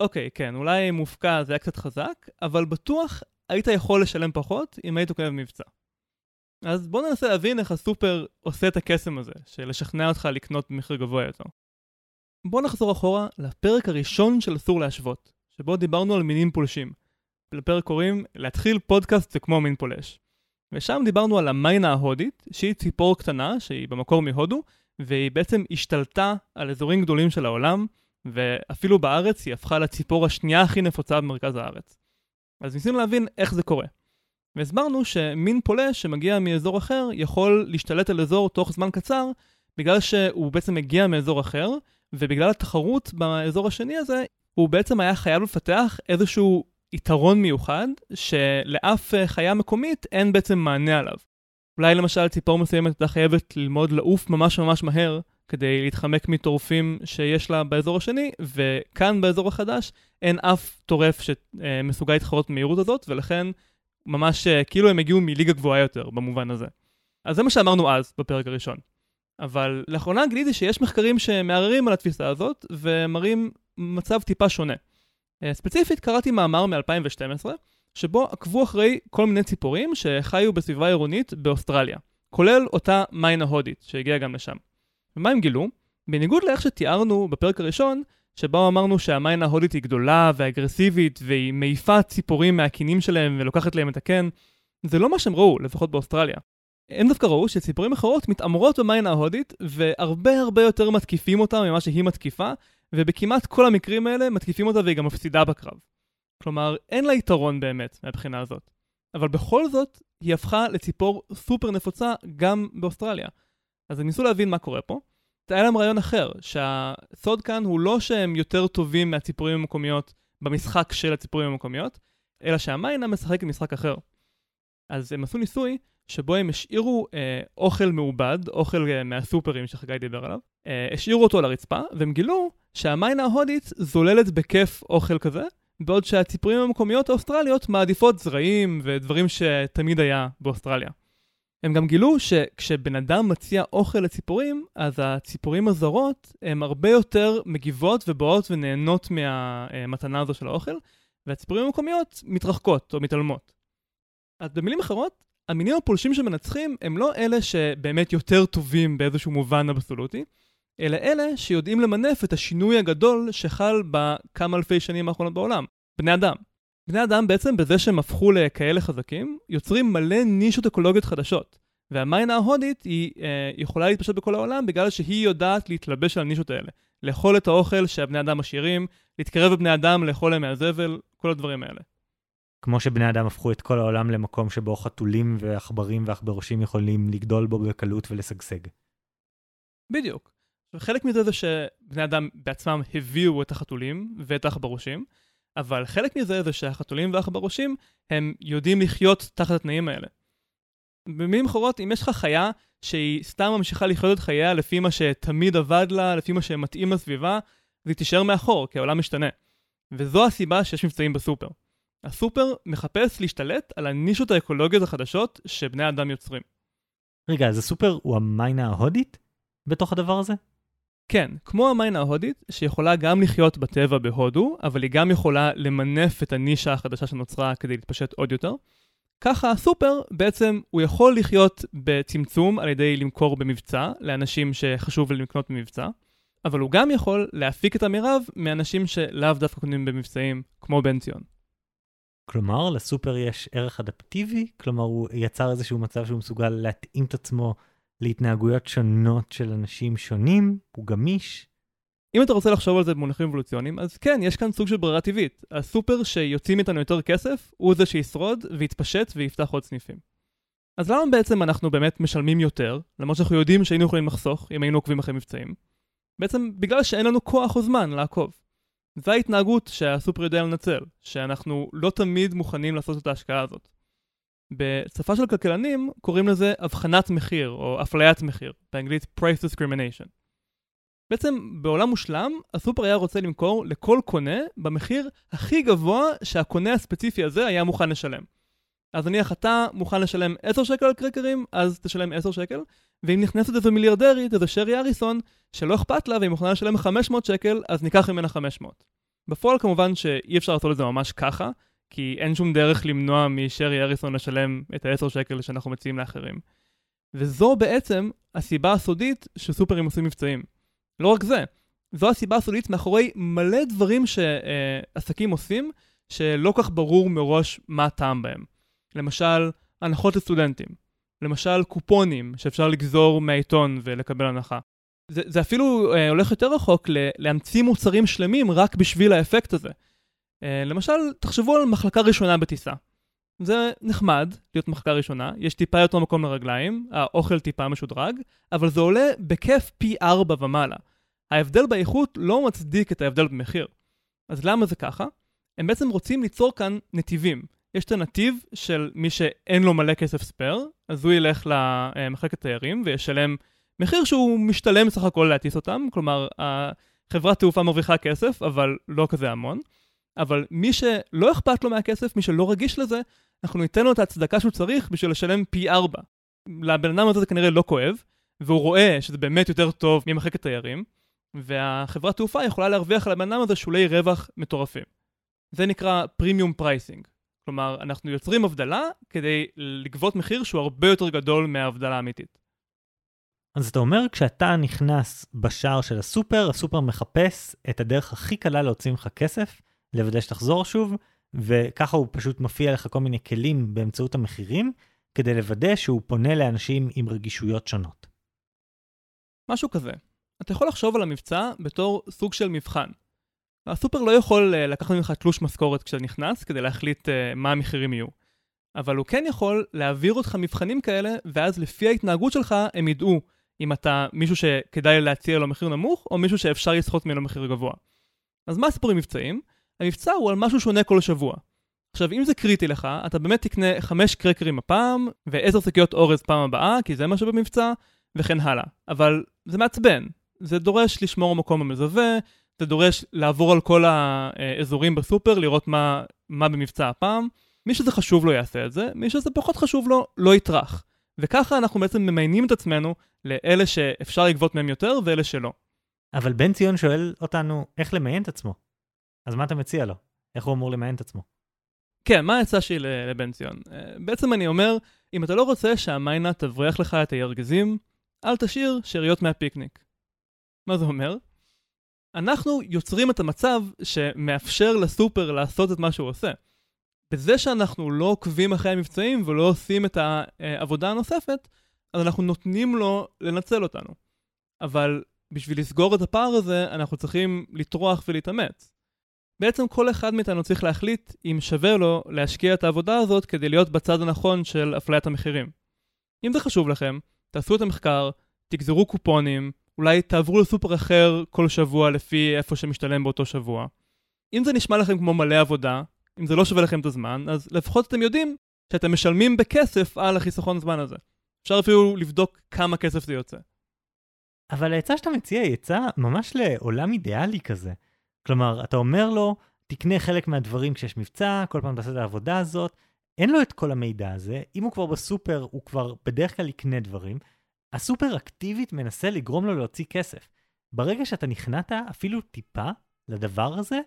Speaker 1: אוקיי, כן, אולי מופקע זה היה קצת חזק, אבל בטוח היית יכול לשלם פחות אם היית קונה במבצע. אז בואו ננסה להבין איך הסופר עושה את הקסם הזה, של לשכנע אותך לקנות במחיר גבוה יותר. בואו נחזור אחורה לפרק הראשון של אסור להשוות, שבו דיברנו על מינים פולשים. לפרק קוראים להתחיל פודקאסט זה כמו מין פולש. ושם דיברנו על המיינה ההודית, שהיא ציפור קטנה, שהיא במקור מהודו, והיא בעצם השתלטה על אזורים גדולים של העולם, ואפילו בארץ היא הפכה לציפור השנייה הכי נפוצה במרכז הארץ. אז ניסינו להבין איך זה קורה. והסברנו שמין פולש שמגיע מאזור אחר יכול להשתלט על אזור תוך זמן קצר, בגלל שהוא בעצם מגיע מאזור אחר, ובגלל התחרות באזור השני הזה, הוא בעצם היה חייב לפתח איזשהו יתרון מיוחד, שלאף חיה מקומית אין בעצם מענה עליו. אולי למשל ציפור מסוימת הייתה חייבת ללמוד לעוף ממש ממש מהר, כדי להתחמק מטורפים שיש לה באזור השני, וכאן באזור החדש אין אף טורף שמסוגל להתחרות במהירות הזאת, ולכן ממש כאילו הם הגיעו מליגה גבוהה יותר במובן הזה. אז זה מה שאמרנו אז, בפרק הראשון. אבל לאחרונה גיליתי שיש מחקרים שמערערים על התפיסה הזאת, ומראים מצב טיפה שונה. ספציפית קראתי מאמר מ-2012, שבו עקבו אחרי כל מיני ציפורים שחיו בסביבה עירונית באוסטרליה, כולל אותה מיינה הודית שהגיעה גם לשם. ומה הם גילו? בניגוד לאיך שתיארנו בפרק הראשון, שבו אמרנו שהמיין ההודית היא גדולה ואגרסיבית והיא מעיפה ציפורים מהקינים שלהם ולוקחת להם את הקן, זה לא מה שהם ראו, לפחות באוסטרליה. הם דווקא ראו שציפורים אחרות מתעמרות במיין ההודית והרבה הרבה יותר מתקיפים אותה ממה שהיא מתקיפה, ובכמעט כל המקרים האלה מתקיפים אותה והיא גם מפסידה בקרב. כלומר, אין לה יתרון באמת מהבחינה הזאת. אבל בכל זאת, היא הפכה לציפור סופר נפוצה גם באוסטרליה. אז הם ניסו להבין מה קורה פה. היה להם רעיון אחר, שהסוד כאן הוא לא שהם יותר טובים מהציפורים המקומיות במשחק של הציפורים המקומיות, אלא שהמיינה משחקת משחק אחר. אז הם עשו ניסוי שבו הם השאירו אה, אוכל מעובד, אוכל אה, מהסופרים שחגי דיבר עליו, אה, השאירו אותו על הרצפה, והם גילו שהמיינה ההודית זוללת בכיף אוכל כזה, בעוד שהציפורים המקומיות האוסטרליות מעדיפות זרעים ודברים שתמיד היה באוסטרליה. הם גם גילו שכשבן אדם מציע אוכל לציפורים, אז הציפורים הזרות הן הרבה יותר מגיבות ובאות ונהנות מהמתנה הזו של האוכל, והציפורים המקומיות מתרחקות או מתעלמות. אז במילים אחרות, המינים הפולשים שמנצחים הם לא אלה שבאמת יותר טובים באיזשהו מובן אבסולוטי, אלא אלה שיודעים למנף את השינוי הגדול שחל בכמה אלפי שנים האחרונות בעולם, בני אדם. בני אדם בעצם בזה שהם הפכו לכאלה חזקים, יוצרים מלא נישות אקולוגיות חדשות. והמיינה ההודית היא אה, יכולה להתפשט בכל העולם בגלל שהיא יודעת להתלבש על הנישות האלה. לאכול את האוכל שהבני אדם משאירים, להתקרב בבני אדם, לאכול להם מהזבל, כל הדברים האלה.
Speaker 2: כמו שבני אדם הפכו את כל העולם למקום שבו חתולים ועכברים ועכברושים יכולים לגדול בו בקלות ולשגשג.
Speaker 1: בדיוק. חלק מזה זה שבני אדם בעצמם הביאו את החתולים ואת העכברושים, אבל חלק מזה זה שהחתולים והעכברושים הם יודעים לחיות תחת התנאים האלה. במילים אחרות, אם יש לך חיה שהיא סתם ממשיכה לחיות את חייה לפי מה שתמיד עבד לה, לפי מה שמתאים לסביבה, אז היא תישאר מאחור, כי העולם משתנה. וזו הסיבה שיש מבצעים בסופר. הסופר מחפש להשתלט על הנישות האקולוגיות החדשות שבני אדם יוצרים.
Speaker 2: רגע, אז הסופר הוא המיינה ההודית בתוך הדבר הזה?
Speaker 1: כן, כמו המיינה ההודית, שיכולה גם לחיות בטבע בהודו, אבל היא גם יכולה למנף את הנישה החדשה שנוצרה כדי להתפשט עוד יותר. ככה הסופר בעצם הוא יכול לחיות בצמצום על ידי למכור במבצע לאנשים שחשוב לקנות במבצע, אבל הוא גם יכול להפיק את המרב מאנשים שלאו דווקא קונים במבצעים, כמו בן ציון.
Speaker 2: כלומר, לסופר יש ערך אדפטיבי? כלומר, הוא יצר איזשהו מצב שהוא מסוגל להתאים את עצמו להתנהגויות שונות של אנשים שונים? הוא גמיש?
Speaker 1: אם אתה רוצה לחשוב על זה במונחים אבולוציוניים, אז כן, יש כאן סוג של ברירה טבעית. הסופר שיוצאים איתנו יותר כסף, הוא זה שישרוד ויתפשט ויפתח עוד סניפים. אז למה בעצם אנחנו באמת משלמים יותר, למרות שאנחנו יודעים שהיינו יכולים לחסוך אם היינו עוקבים אחרי מבצעים? בעצם בגלל שאין לנו כוח או זמן לעקוב. זו ההתנהגות שהסופר יודע לנצל, שאנחנו לא תמיד מוכנים לעשות את ההשקעה הזאת. בשפה של כלכלנים קוראים לזה הבחנת מחיר או אפליית מחיר, באנגלית price discrimination. בעצם בעולם מושלם, הסופר היה רוצה למכור לכל קונה במחיר הכי גבוה שהקונה הספציפי הזה היה מוכן לשלם. אז נניח אתה מוכן לשלם 10 שקל על קרקרים, אז תשלם 10 שקל, ואם נכנסת איזה מיליארדרית, איזה שרי אריסון, שלא אכפת לה והיא מוכנה לשלם 500 שקל, אז ניקח ממנה 500. בפועל כמובן שאי אפשר לעשות את זה ממש ככה, כי אין שום דרך למנוע משרי אריסון לשלם את ה-10 שקל שאנחנו מציעים לאחרים. וזו בעצם הסיבה הסודית שסופרים עושים מבצעים. לא רק זה, זו הסיבה הסודית מאחורי מלא דברים שעסקים עושים, שלא כך ברור מראש מה הטעם בהם. למשל, הנחות לסטודנטים. למשל, קופונים שאפשר לגזור מהעיתון ולקבל הנחה. זה, זה אפילו אה, הולך יותר רחוק ל- להמציא מוצרים שלמים רק בשביל האפקט הזה. אה, למשל, תחשבו על מחלקה ראשונה בטיסה. זה נחמד להיות מחלקה ראשונה, יש טיפה יותר מקום לרגליים, האוכל טיפה משודרג, אבל זה עולה בכיף פי ארבע ומעלה. ההבדל באיכות לא מצדיק את ההבדל במחיר. אז למה זה ככה? הם בעצם רוצים ליצור כאן נתיבים. יש את הנתיב של מי שאין לו מלא כסף ספייר, אז הוא ילך למחלקת תיירים וישלם מחיר שהוא משתלם סך הכל להטיס אותם, כלומר, חברת תעופה מרוויחה כסף, אבל לא כזה המון. אבל מי שלא אכפת לו מהכסף, מי שלא רגיש לזה, אנחנו ניתן לו את ההצדקה שהוא צריך בשביל לשלם פי ארבע. לבן אדם הזה זה כנראה לא כואב, והוא רואה שזה באמת יותר טוב ממחלקת תיירים, והחברת תעופה יכולה להרוויח על הבן אדם הזה שולי רווח מטורפים. זה נקרא premium pricing. כלומר, אנחנו יוצרים הבדלה כדי לגבות מחיר שהוא הרבה יותר גדול מההבדלה האמיתית.
Speaker 2: אז אתה אומר, כשאתה נכנס בשער של הסופר, הסופר מחפש את הדרך הכי קלה להוציא ממך כסף, לוודא שתחזור שוב, וככה הוא פשוט מופיע לך כל מיני כלים באמצעות המחירים, כדי לוודא שהוא פונה לאנשים עם רגישויות שונות.
Speaker 1: משהו כזה. אתה יכול לחשוב על המבצע בתור סוג של מבחן. הסופר לא יכול uh, לקחת ממך תלוש משכורת כשאתה נכנס כדי להחליט uh, מה המחירים יהיו. אבל הוא כן יכול להעביר אותך מבחנים כאלה, ואז לפי ההתנהגות שלך הם ידעו אם אתה מישהו שכדאי להציע לו מחיר נמוך, או מישהו שאפשר לסחוט ממנו מחיר גבוה. אז מה הסיפור עם מבצעים? המבצע הוא על משהו שונה כל שבוע. עכשיו, אם זה קריטי לך, אתה באמת תקנה 5 קרקרים הפעם, ו-10 שקיות אורז פעם הבאה, כי זה מה שבמבצע, וכן הלאה. אבל זה מעצבן. זה דורש לשמור מקום במזווה, זה דורש לעבור על כל האזורים בסופר, לראות מה, מה במבצע הפעם. מי שזה חשוב לו יעשה את זה, מי שזה פחות חשוב לו, לא יטרח. וככה אנחנו בעצם ממיינים את עצמנו לאלה שאפשר לגבות מהם יותר ואלה שלא.
Speaker 2: אבל בן ציון שואל אותנו איך למיין את עצמו. אז מה אתה מציע לו? איך הוא אמור למיין את עצמו?
Speaker 1: כן, מה העצה שלי לבן ציון? אה, בעצם אני אומר, אם אתה לא רוצה שהמיינה תבריח לך את הירגזים, אל תשאיר שאריות מהפיקניק. מה זה אומר? אנחנו יוצרים את המצב שמאפשר לסופר לעשות את מה שהוא עושה. בזה שאנחנו לא עוקבים אחרי המבצעים ולא עושים את העבודה הנוספת, אז אנחנו נותנים לו לנצל אותנו. אבל בשביל לסגור את הפער הזה, אנחנו צריכים לטרוח ולהתאמץ. בעצם כל אחד מאיתנו צריך להחליט אם שווה לו להשקיע את העבודה הזאת כדי להיות בצד הנכון של אפליית המחירים. אם זה חשוב לכם, תעשו את המחקר, תגזרו קופונים, אולי תעברו לסופר אחר כל שבוע לפי איפה שמשתלם באותו שבוע. אם זה נשמע לכם כמו מלא עבודה, אם זה לא שווה לכם את הזמן, אז לפחות אתם יודעים שאתם משלמים בכסף על החיסכון זמן הזה. אפשר אפילו לבדוק כמה כסף זה יוצא.
Speaker 2: אבל העצה שאתה מציע היא עצה ממש לעולם אידיאלי כזה. כלומר, אתה אומר לו, תקנה חלק מהדברים כשיש מבצע, כל פעם תעשה את העבודה הזאת. אין לו את כל המידע הזה, אם הוא כבר בסופר, הוא כבר בדרך כלל יקנה דברים. הסופר אקטיבית מנסה לגרום לו להוציא כסף. ברגע שאתה נכנעת אפילו טיפה לדבר הזה,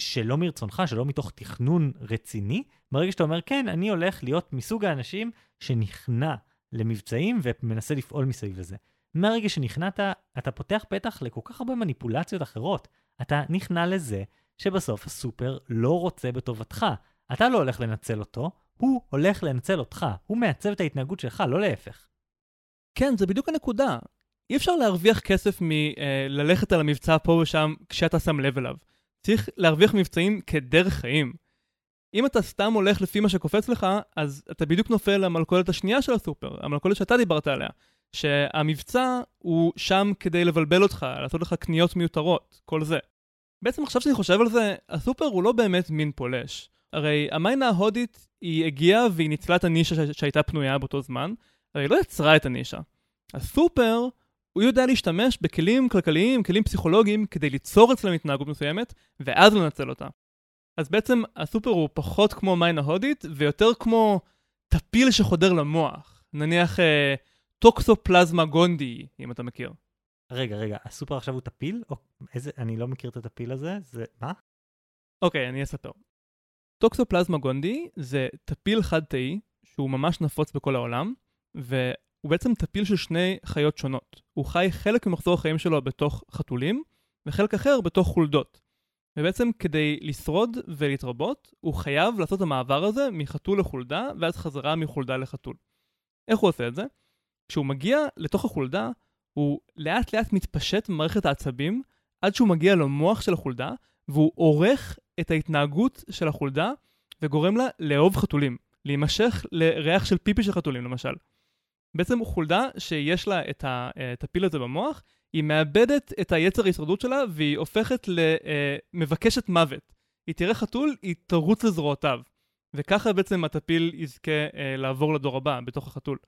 Speaker 2: שלא מרצונך, שלא מתוך תכנון רציני, ברגע שאתה אומר, כן, אני הולך להיות מסוג האנשים שנכנע למבצעים ומנסה לפעול מסביב לזה. מהרגע שנכנעת, אתה פותח פתח לכל כך הרבה מניפולציות אחרות. אתה נכנע לזה שבסוף הסופר לא רוצה בטובתך. אתה לא הולך לנצל אותו, הוא הולך לנצל אותך. הוא מעצב את ההתנהגות שלך, לא להפך.
Speaker 1: כן, זה בדיוק הנקודה. אי אפשר להרוויח כסף מללכת על המבצע פה ושם כשאתה שם לב אליו. צריך להרוויח מבצעים כדרך חיים. אם אתה סתם הולך לפי מה שקופץ לך, אז אתה בדיוק נופל למלכודת השנייה של הסופר, המלכודת שאתה דיברת עליה. שהמבצע הוא שם כדי לבלבל אותך, לעשות לך קניות מיותרות, כל זה. בעצם עכשיו שאני חושב על זה, הסופר הוא לא באמת מין פולש. הרי המיינה ההודית היא הגיעה והיא ניצלה את הנישה שהייתה פנויה באותו זמן, הרי היא לא יצרה את הנישה. הסופר, הוא יודע להשתמש בכלים כלכליים, כלים פסיכולוגיים, כדי ליצור אצלם התנהגות מסוימת, ואז לנצל אותה. אז בעצם הסופר הוא פחות כמו מיינה הודית, ויותר כמו טפיל שחודר למוח. נניח אה, טוקסופלזמה גונדי, אם אתה מכיר.
Speaker 2: רגע, רגע, הסופר עכשיו הוא טפיל? או איזה, אני לא מכיר את הטפיל הזה, זה, מה?
Speaker 1: אוקיי, אני אספר. טוקסופלזמה גונדי זה טפיל חד-תאי, שהוא ממש נפוץ בכל העולם, והוא בעצם טפיל של שני חיות שונות. הוא חי חלק ממחזור החיים שלו בתוך חתולים, וחלק אחר בתוך חולדות. ובעצם כדי לשרוד ולהתרבות, הוא חייב לעשות את המעבר הזה מחתול לחולדה, ואז חזרה מחולדה לחתול. איך הוא עושה את זה? כשהוא מגיע לתוך החולדה, הוא לאט לאט מתפשט במערכת העצבים, עד שהוא מגיע למוח של החולדה, והוא עורך את ההתנהגות של החולדה, וגורם לה לאהוב חתולים, להימשך לריח של פיפי של חתולים למשל. בעצם חולדה שיש לה את הפיל הזה במוח, היא מאבדת את היצר ההישרדות שלה, והיא הופכת למבקשת מוות. היא תראה חתול, היא תרוץ לזרועותיו. וככה בעצם הטפיל יזכה אה, לעבור לדור הבא, בתוך החתול.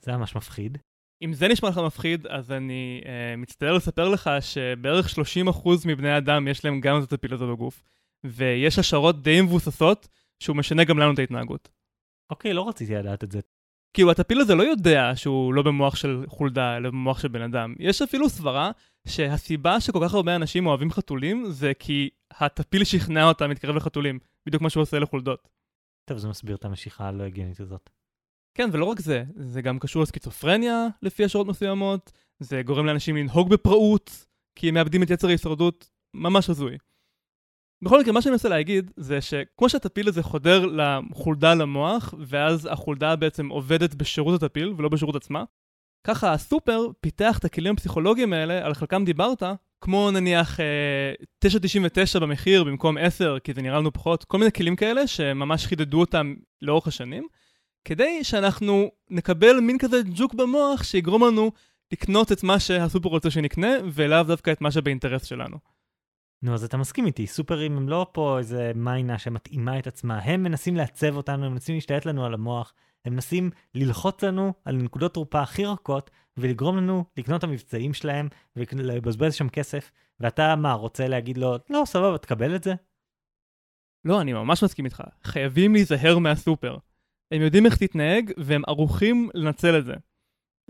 Speaker 2: זה ממש מפחיד.
Speaker 1: אם זה נשמע לך מפחיד, אז אני uh, מצטער לספר לך שבערך 30% מבני אדם יש להם גם את הטפיל הזה בגוף, ויש השערות די מבוססות שהוא משנה גם לנו את ההתנהגות.
Speaker 2: אוקיי, לא רציתי לדעת את זה.
Speaker 1: כאילו, הטפיל הזה לא יודע שהוא לא במוח של חולדה, אלא במוח של בן אדם. יש אפילו סברה שהסיבה שכל כך הרבה אנשים אוהבים חתולים, זה כי הטפיל שכנע אותם להתקרב לחתולים, בדיוק מה שהוא עושה לחולדות.
Speaker 2: טוב, זה מסביר את המשיכה הלא הגיונית הזאת.
Speaker 1: כן, ולא רק זה, זה גם קשור לסקיצופרניה לפי השעות מסוימות, זה גורם לאנשים לנהוג בפראות, כי הם מאבדים את יצר ההישרדות, ממש הזוי. בכל מקרה, מה שאני מנסה להגיד, זה שכמו שהטפיל הזה חודר לחולדה למוח, ואז החולדה בעצם עובדת בשירות הטפיל ולא בשירות עצמה, ככה הסופר פיתח את הכלים הפסיכולוגיים האלה, על חלקם דיברת, כמו נניח אה, 9.99 במחיר במקום 10, כי זה נראה לנו פחות, כל מיני כלים כאלה שממש חידדו אותם לאורך השנים. כדי שאנחנו נקבל מין כזה ג'וק במוח שיגרום לנו לקנות את מה שהסופר רוצה שנקנה, ולאו דווקא את מה שבאינטרס שלנו.
Speaker 2: נו, אז אתה מסכים איתי, סופרים הם לא פה איזה מיינה שמתאימה את עצמה, הם מנסים לעצב אותנו, הם מנסים להשתלט לנו על המוח, הם מנסים ללחוץ לנו על נקודות תורפה הכי רכות, ולגרום לנו לקנות את המבצעים שלהם, ולבזבז שם כסף, ואתה מה, רוצה להגיד לו, לא, סבבה, תקבל את זה?
Speaker 1: לא, אני ממש מסכים איתך. חייבים להיזהר מהסופר. הם יודעים איך תתנהג והם ערוכים לנצל את זה.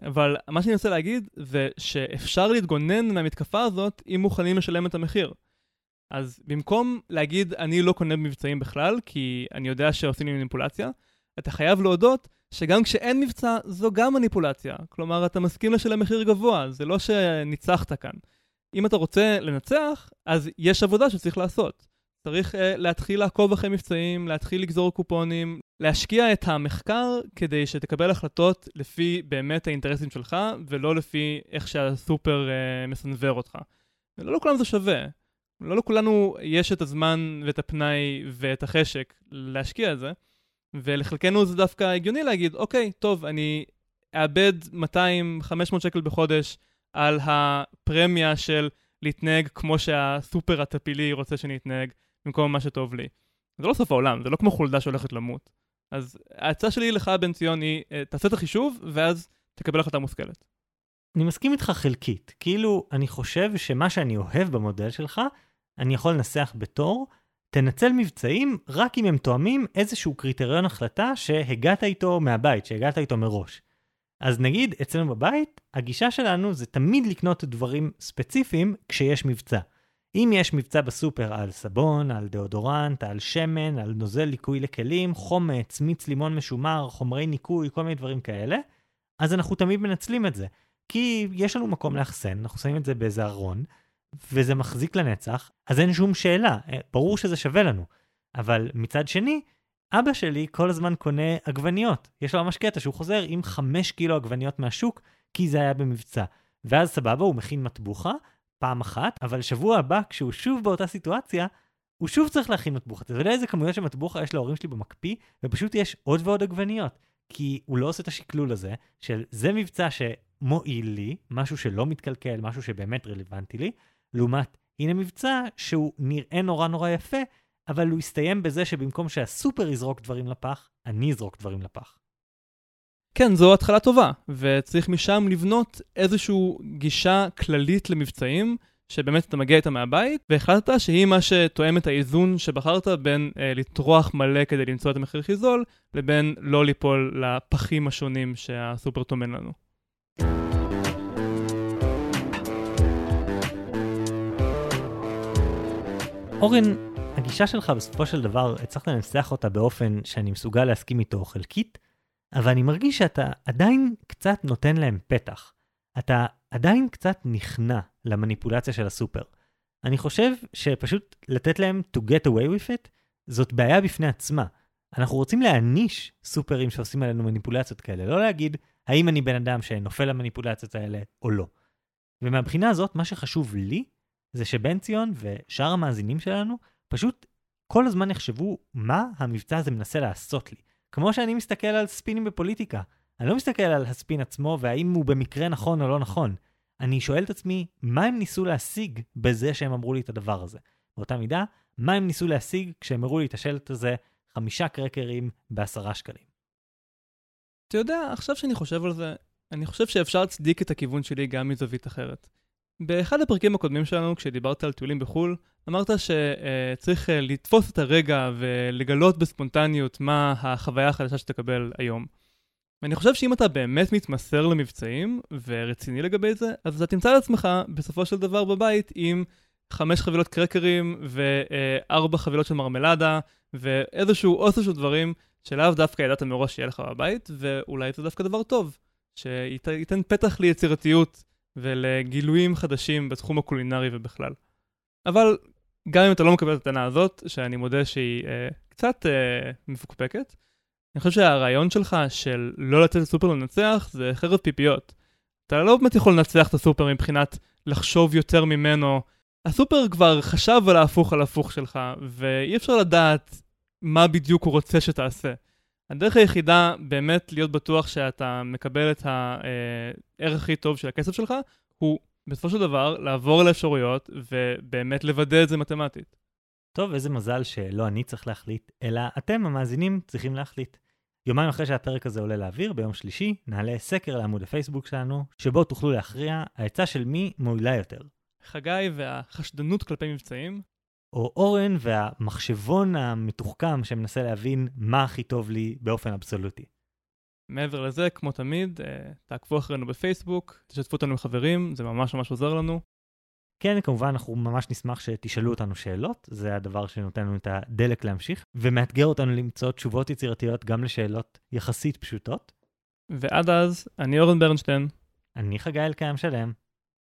Speaker 1: אבל מה שאני רוצה להגיד זה שאפשר להתגונן מהמתקפה הזאת אם מוכנים לשלם את המחיר. אז במקום להגיד אני לא קונה במבצעים בכלל, כי אני יודע שעושים לי מניפולציה, אתה חייב להודות שגם כשאין מבצע זו גם מניפולציה. כלומר, אתה מסכים לשלם מחיר גבוה, זה לא שניצחת כאן. אם אתה רוצה לנצח, אז יש עבודה שצריך לעשות. צריך uh, להתחיל לעקוב אחרי מבצעים, להתחיל לגזור קופונים, להשקיע את המחקר כדי שתקבל החלטות לפי באמת האינטרסים שלך, ולא לפי איך שהסופר uh, מסנוור אותך. ולא לכולם זה שווה. לא לכולנו יש את הזמן ואת הפנאי ואת החשק להשקיע את זה, ולחלקנו זה דווקא הגיוני להגיד, אוקיי, טוב, אני אאבד 200-500 שקל בחודש על הפרמיה של להתנהג כמו שהסופר הטפילי רוצה שאני אתנהג, במקום מה שטוב לי. זה לא סוף העולם, זה לא כמו חולדה שהולכת למות. אז ההצעה שלי לך, בן ציון, היא, אה, תעשה את החישוב, ואז תקבל החלטה מושכלת.
Speaker 2: אני מסכים איתך חלקית. כאילו, אני חושב שמה שאני אוהב במודל שלך, אני יכול לנסח בתור, תנצל מבצעים רק אם הם תואמים איזשהו קריטריון החלטה שהגעת איתו מהבית, שהגעת איתו מראש. אז נגיד, אצלנו בבית, הגישה שלנו זה תמיד לקנות דברים ספציפיים כשיש מבצע. אם יש מבצע בסופר על סבון, על דאודורנט, על שמן, על נוזל ליקוי לכלים, חומץ, מיץ לימון משומר, חומרי ניקוי, כל מיני דברים כאלה, אז אנחנו תמיד מנצלים את זה. כי יש לנו מקום לאחסן, אנחנו שמים את זה באיזה ארון, וזה מחזיק לנצח, אז אין שום שאלה, אה, ברור שזה שווה לנו. אבל מצד שני, אבא שלי כל הזמן קונה עגבניות. יש לו ממש קטע שהוא חוזר עם 5 קילו עגבניות מהשוק, כי זה היה במבצע. ואז סבבה, הוא מכין מטבוחה פעם אחת, אבל שבוע הבא, כשהוא שוב באותה סיטואציה, הוא שוב צריך להכין מטבוחה. אתה יודע איזה כמויות של מטבוחה יש להורים שלי במקפיא, ופשוט יש עוד ועוד עגבניות. כי הוא לא עושה את השקלול הזה, של זה מבצע שמועיל לי, משהו שלא מתקלקל, משהו שבאמת רלוונטי לי, לעומת הנה מבצע שהוא נראה נורא נורא יפה, אבל הוא יסתיים בזה שבמקום שהסופר יזרוק דברים לפח, אני אזרוק דברים לפח.
Speaker 1: כן, זו התחלה טובה, וצריך משם לבנות איזושהי גישה כללית למבצעים, שבאמת אתה מגיע איתה מהבית, והחלטת שהיא מה שתואם את האיזון שבחרת בין אה, לטרוח מלא כדי למצוא את המחיר הכי זול, לבין לא ליפול לפחים השונים שהסופר טומן לנו.
Speaker 2: אורן, הגישה שלך בסופו של דבר, הצלחת לנסח אותה באופן שאני מסוגל להסכים איתו חלקית, אבל אני מרגיש שאתה עדיין קצת נותן להם פתח. אתה עדיין קצת נכנע למניפולציה של הסופר. אני חושב שפשוט לתת להם to get away with it, זאת בעיה בפני עצמה. אנחנו רוצים להעניש סופרים שעושים עלינו מניפולציות כאלה, לא להגיד האם אני בן אדם שנופל למניפולציות האלה או לא. ומהבחינה הזאת, מה שחשוב לי, זה שבן ציון ושאר המאזינים שלנו פשוט כל הזמן יחשבו מה המבצע הזה מנסה לעשות לי. כמו שאני מסתכל על ספינים בפוליטיקה. אני לא מסתכל על הספין עצמו והאם הוא במקרה נכון או לא נכון. אני שואל את עצמי, מה הם ניסו להשיג בזה שהם אמרו לי את הדבר הזה? באותה מידה, מה הם ניסו להשיג כשהם הראו לי את השלט הזה, חמישה קרקרים בעשרה שקלים?
Speaker 1: אתה יודע, עכשיו שאני חושב על זה, אני חושב שאפשר להצדיק את הכיוון שלי גם מזווית אחרת. באחד הפרקים הקודמים שלנו, כשדיברת על טיולים בחו"ל, אמרת שצריך אה, לתפוס את הרגע ולגלות בספונטניות מה החוויה החדשה שתקבל היום. ואני חושב שאם אתה באמת מתמסר למבצעים ורציני לגבי זה, אז אתה תמצא לעצמך בסופו של דבר בבית עם חמש חבילות קרקרים וארבע חבילות של מרמלדה ואיזשהו אוסף של דברים שלאו דווקא ידעת מראש שיהיה לך בבית, ואולי זה דווקא דבר טוב, שייתן פתח ליצירתיות ולגילויים חדשים בתחום הקולינרי ובכלל. אבל גם אם אתה לא מקבל את הטענה הזאת, שאני מודה שהיא אה, קצת אה, מפוקפקת, אני חושב שהרעיון שלך של לא לתת לסופר לנצח זה חרב פיפיות. אתה לא באמת יכול לנצח את הסופר מבחינת לחשוב יותר ממנו. הסופר כבר חשב על ההפוך על ההפוך שלך, ואי אפשר לדעת מה בדיוק הוא רוצה שתעשה. הדרך היחידה באמת להיות בטוח שאתה מקבל את הערך הכי טוב של הכסף שלך, הוא בסופו של דבר לעבור על האפשרויות ובאמת לוודא את זה מתמטית.
Speaker 2: טוב, איזה מזל שלא אני צריך להחליט, אלא אתם, המאזינים, צריכים להחליט. יומיים אחרי שהפרק הזה עולה לאוויר, ביום שלישי, נעלה סקר לעמוד הפייסבוק שלנו, שבו תוכלו להכריע העצה של מי מועילה יותר.
Speaker 1: חגי והחשדנות כלפי מבצעים.
Speaker 2: או אורן והמחשבון המתוחכם שמנסה להבין מה הכי טוב לי באופן אבסולוטי.
Speaker 1: מעבר לזה, כמו תמיד, אה, תעקבו אחרינו בפייסבוק, תשתפו אותנו עם חברים, זה ממש ממש עוזר לנו.
Speaker 2: כן, כמובן, אנחנו ממש נשמח שתשאלו אותנו שאלות, זה הדבר שנותן לנו את הדלק להמשיך, ומאתגר אותנו למצוא תשובות יצירתיות גם לשאלות יחסית פשוטות.
Speaker 1: ועד אז, אני אורן ברנשטיין.
Speaker 2: אני חגי אלקיים שלם.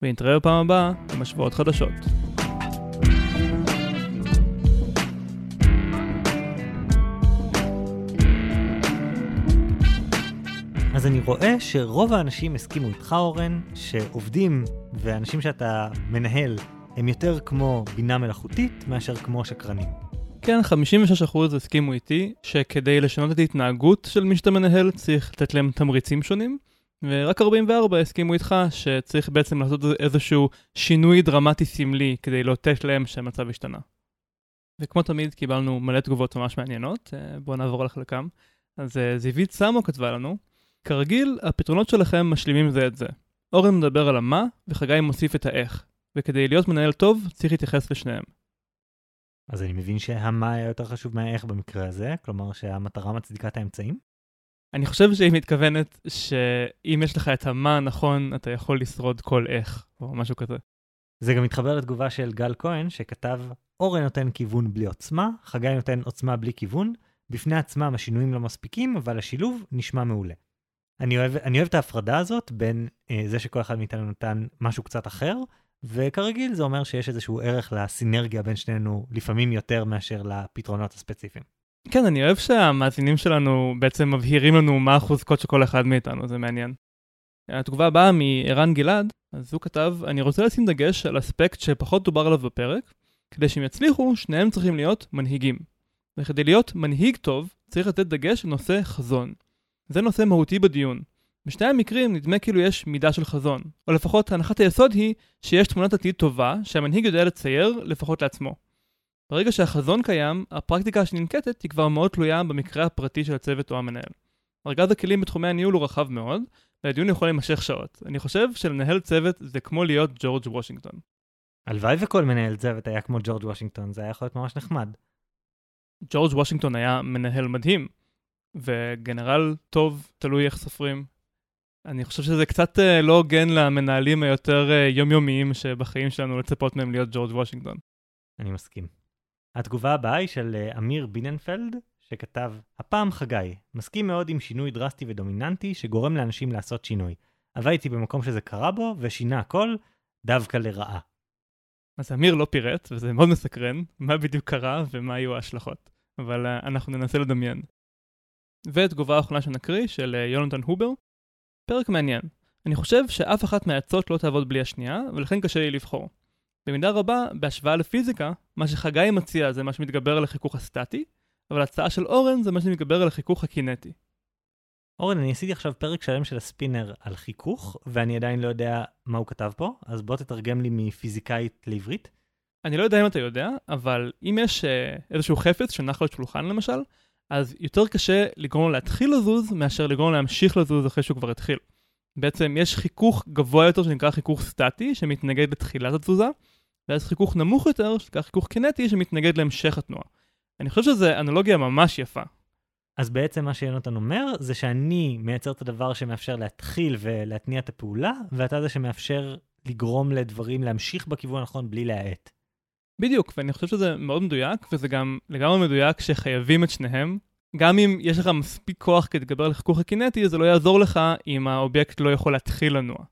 Speaker 1: ונתראה בפעם הבאה עם השוואות חדשות.
Speaker 2: אז אני רואה שרוב האנשים הסכימו איתך, אורן, שעובדים ואנשים שאתה מנהל הם יותר כמו בינה מלאכותית מאשר כמו שקרנים.
Speaker 1: כן, 56% הסכימו איתי שכדי לשנות את ההתנהגות של מי שאתה מנהל צריך לתת להם תמריצים שונים, ורק 44 הסכימו איתך שצריך בעצם לעשות איזשהו שינוי דרמטי סמלי כדי לאותת להם שהמצב השתנה. וכמו תמיד קיבלנו מלא תגובות ממש מעניינות, אה, בואו נעבור על חלקם. אז אה, זיווית סמו כתבה לנו, כרגיל, הפתרונות שלכם משלימים זה את זה. אורן מדבר על המה, וחגי מוסיף את האיך. וכדי להיות מנהל טוב, צריך להתייחס לשניהם.
Speaker 2: אז אני מבין שהמה היה יותר חשוב מהאיך במקרה הזה, כלומר שהמטרה מצדיקה את האמצעים?
Speaker 1: אני חושב שהיא מתכוונת שאם יש לך את המה הנכון, אתה יכול לשרוד כל איך, או משהו כזה.
Speaker 2: זה גם מתחבר לתגובה של גל כהן, שכתב, אורן נותן כיוון בלי עוצמה, חגי נותן עוצמה בלי כיוון, בפני עצמם השינויים לא מספיקים, אבל השילוב נשמע מעולה. אני אוהב, אני אוהב את ההפרדה הזאת בין אה, זה שכל אחד מאיתנו נתן משהו קצת אחר, וכרגיל זה אומר שיש איזשהו ערך לסינרגיה בין שנינו, לפעמים יותר מאשר לפתרונות הספציפיים.
Speaker 1: כן, אני אוהב שהמאזינים שלנו בעצם מבהירים לנו מה החוזקות של כל אחד מאיתנו, זה מעניין. התגובה הבאה מערן גלעד, אז הוא כתב, אני רוצה לשים דגש על אספקט שפחות דובר עליו בפרק, כדי שהם יצליחו, שניהם צריכים להיות מנהיגים. וכדי להיות מנהיג טוב, צריך לתת דגש על נושא חזון. זה נושא מהותי בדיון. בשני המקרים נדמה כאילו יש מידה של חזון, או לפחות הנחת היסוד היא שיש תמונת עתיד טובה שהמנהיג יודע לצייר לפחות לעצמו. ברגע שהחזון קיים, הפרקטיקה שננקטת היא כבר מאוד תלויה במקרה הפרטי של הצוות או המנהל. ארגז הכלים בתחומי הניהול הוא רחב מאוד, והדיון יכול להימשך שעות. אני חושב שלנהל צוות זה כמו להיות ג'ורג' וושינגטון.
Speaker 2: הלוואי וכל מנהל צוות היה כמו ג'ורג' וושינגטון, זה היה יכול להיות ממש נחמד.
Speaker 1: ג'ורג' וושינגטון היה מנהל מדהים, וגנרל טוב, תלוי איך סופרים. אני חושב שזה קצת אה, לא הוגן למנהלים היותר אה, יומיומיים שבחיים שלנו לצפות מהם להיות ג'ורג' וושינגטון.
Speaker 2: אני מסכים. התגובה הבאה היא של אה, אמיר ביננפלד, שכתב, הפעם חגי, מסכים מאוד עם שינוי דרסטי ודומיננטי שגורם לאנשים לעשות שינוי. הייתי במקום שזה קרה בו, ושינה הכל, דווקא לרעה.
Speaker 1: אז אמיר לא פירט, וזה מאוד מסקרן, מה בדיוק קרה ומה היו ההשלכות. אבל אנחנו ננסה לדמיין. ותגובה האחרונה שנקריא, של uh, יונתן הובר. פרק מעניין. אני חושב שאף אחת מהעצות לא תעבוד בלי השנייה, ולכן קשה לי לבחור. במידה רבה, בהשוואה לפיזיקה, מה שחגי מציע זה מה שמתגבר על החיכוך הסטטי, אבל ההצעה של אורן זה מה שמתגבר על החיכוך הקינטי.
Speaker 2: אורן, אני עשיתי עכשיו פרק שלם של הספינר על חיכוך, ואני עדיין לא יודע מה הוא כתב פה, אז בוא תתרגם לי מפיזיקאית לעברית.
Speaker 1: אני לא יודע אם אתה יודע, אבל אם יש uh, איזשהו חפץ שנח על שולחן למשל, אז יותר קשה לגרום לו להתחיל לזוז, מאשר לגרום לו להמשיך לזוז אחרי שהוא כבר התחיל. בעצם יש חיכוך גבוה יותר שנקרא חיכוך סטטי, שמתנגד לתחילת התזוזה, ואז חיכוך נמוך יותר, שנקרא חיכוך קינטי, שמתנגד להמשך התנועה. אני חושב שזו אנלוגיה ממש יפה.
Speaker 2: אז בעצם מה שיונתן אומר זה שאני מייצר את הדבר שמאפשר להתחיל ולהתניע את הפעולה, ואתה זה שמאפשר לגרום לדברים להמשיך בכיוון הנכון בלי להאט.
Speaker 1: בדיוק, ואני חושב שזה מאוד מדויק, וזה גם לגמרי מדויק שחייבים את שניהם. גם אם יש לך מספיק כוח כדי להתגבר על החיכוך הקינטי, זה לא יעזור לך אם האובייקט לא יכול להתחיל לנוע.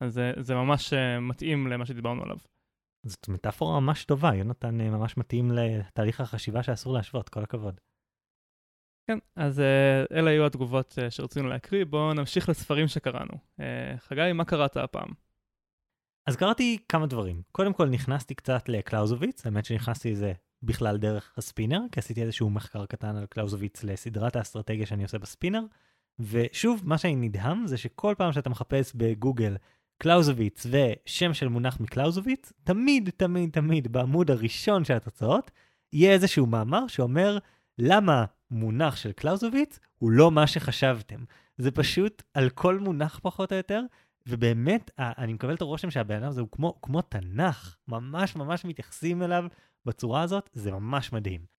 Speaker 1: אז זה, זה ממש uh, מתאים למה שדיברנו עליו.
Speaker 2: זאת מטאפורה ממש טובה, יונתן uh, ממש מתאים לתהליך החשיבה שאסור להשוות, כל הכבוד.
Speaker 1: כן, אז uh, אלה היו התגובות שרצינו להקריא, בואו נמשיך לספרים שקראנו. חגי, מה קראת הפעם?
Speaker 2: אז קראתי כמה דברים. קודם כל נכנסתי קצת לקלאוזוביץ, האמת שנכנסתי לזה בכלל דרך הספינר, כי עשיתי איזשהו מחקר קטן על קלאוזוביץ לסדרת האסטרטגיה שאני עושה בספינר. ושוב, מה שאני נדהם זה שכל פעם שאתה מחפש בגוגל קלאוזוביץ ושם של מונח מקלאוזוביץ, תמיד, תמיד, תמיד בעמוד הראשון של התוצאות, יהיה איזשהו מאמר שאומר למה מונח של קלאוזוביץ הוא לא מה שחשבתם. זה פשוט על כל מונח פחות או יותר, ובאמת, אני מקבל את הרושם שהבן אדם הזה הוא כמו, כמו תנ"ך, ממש ממש מתייחסים אליו בצורה הזאת, זה ממש מדהים.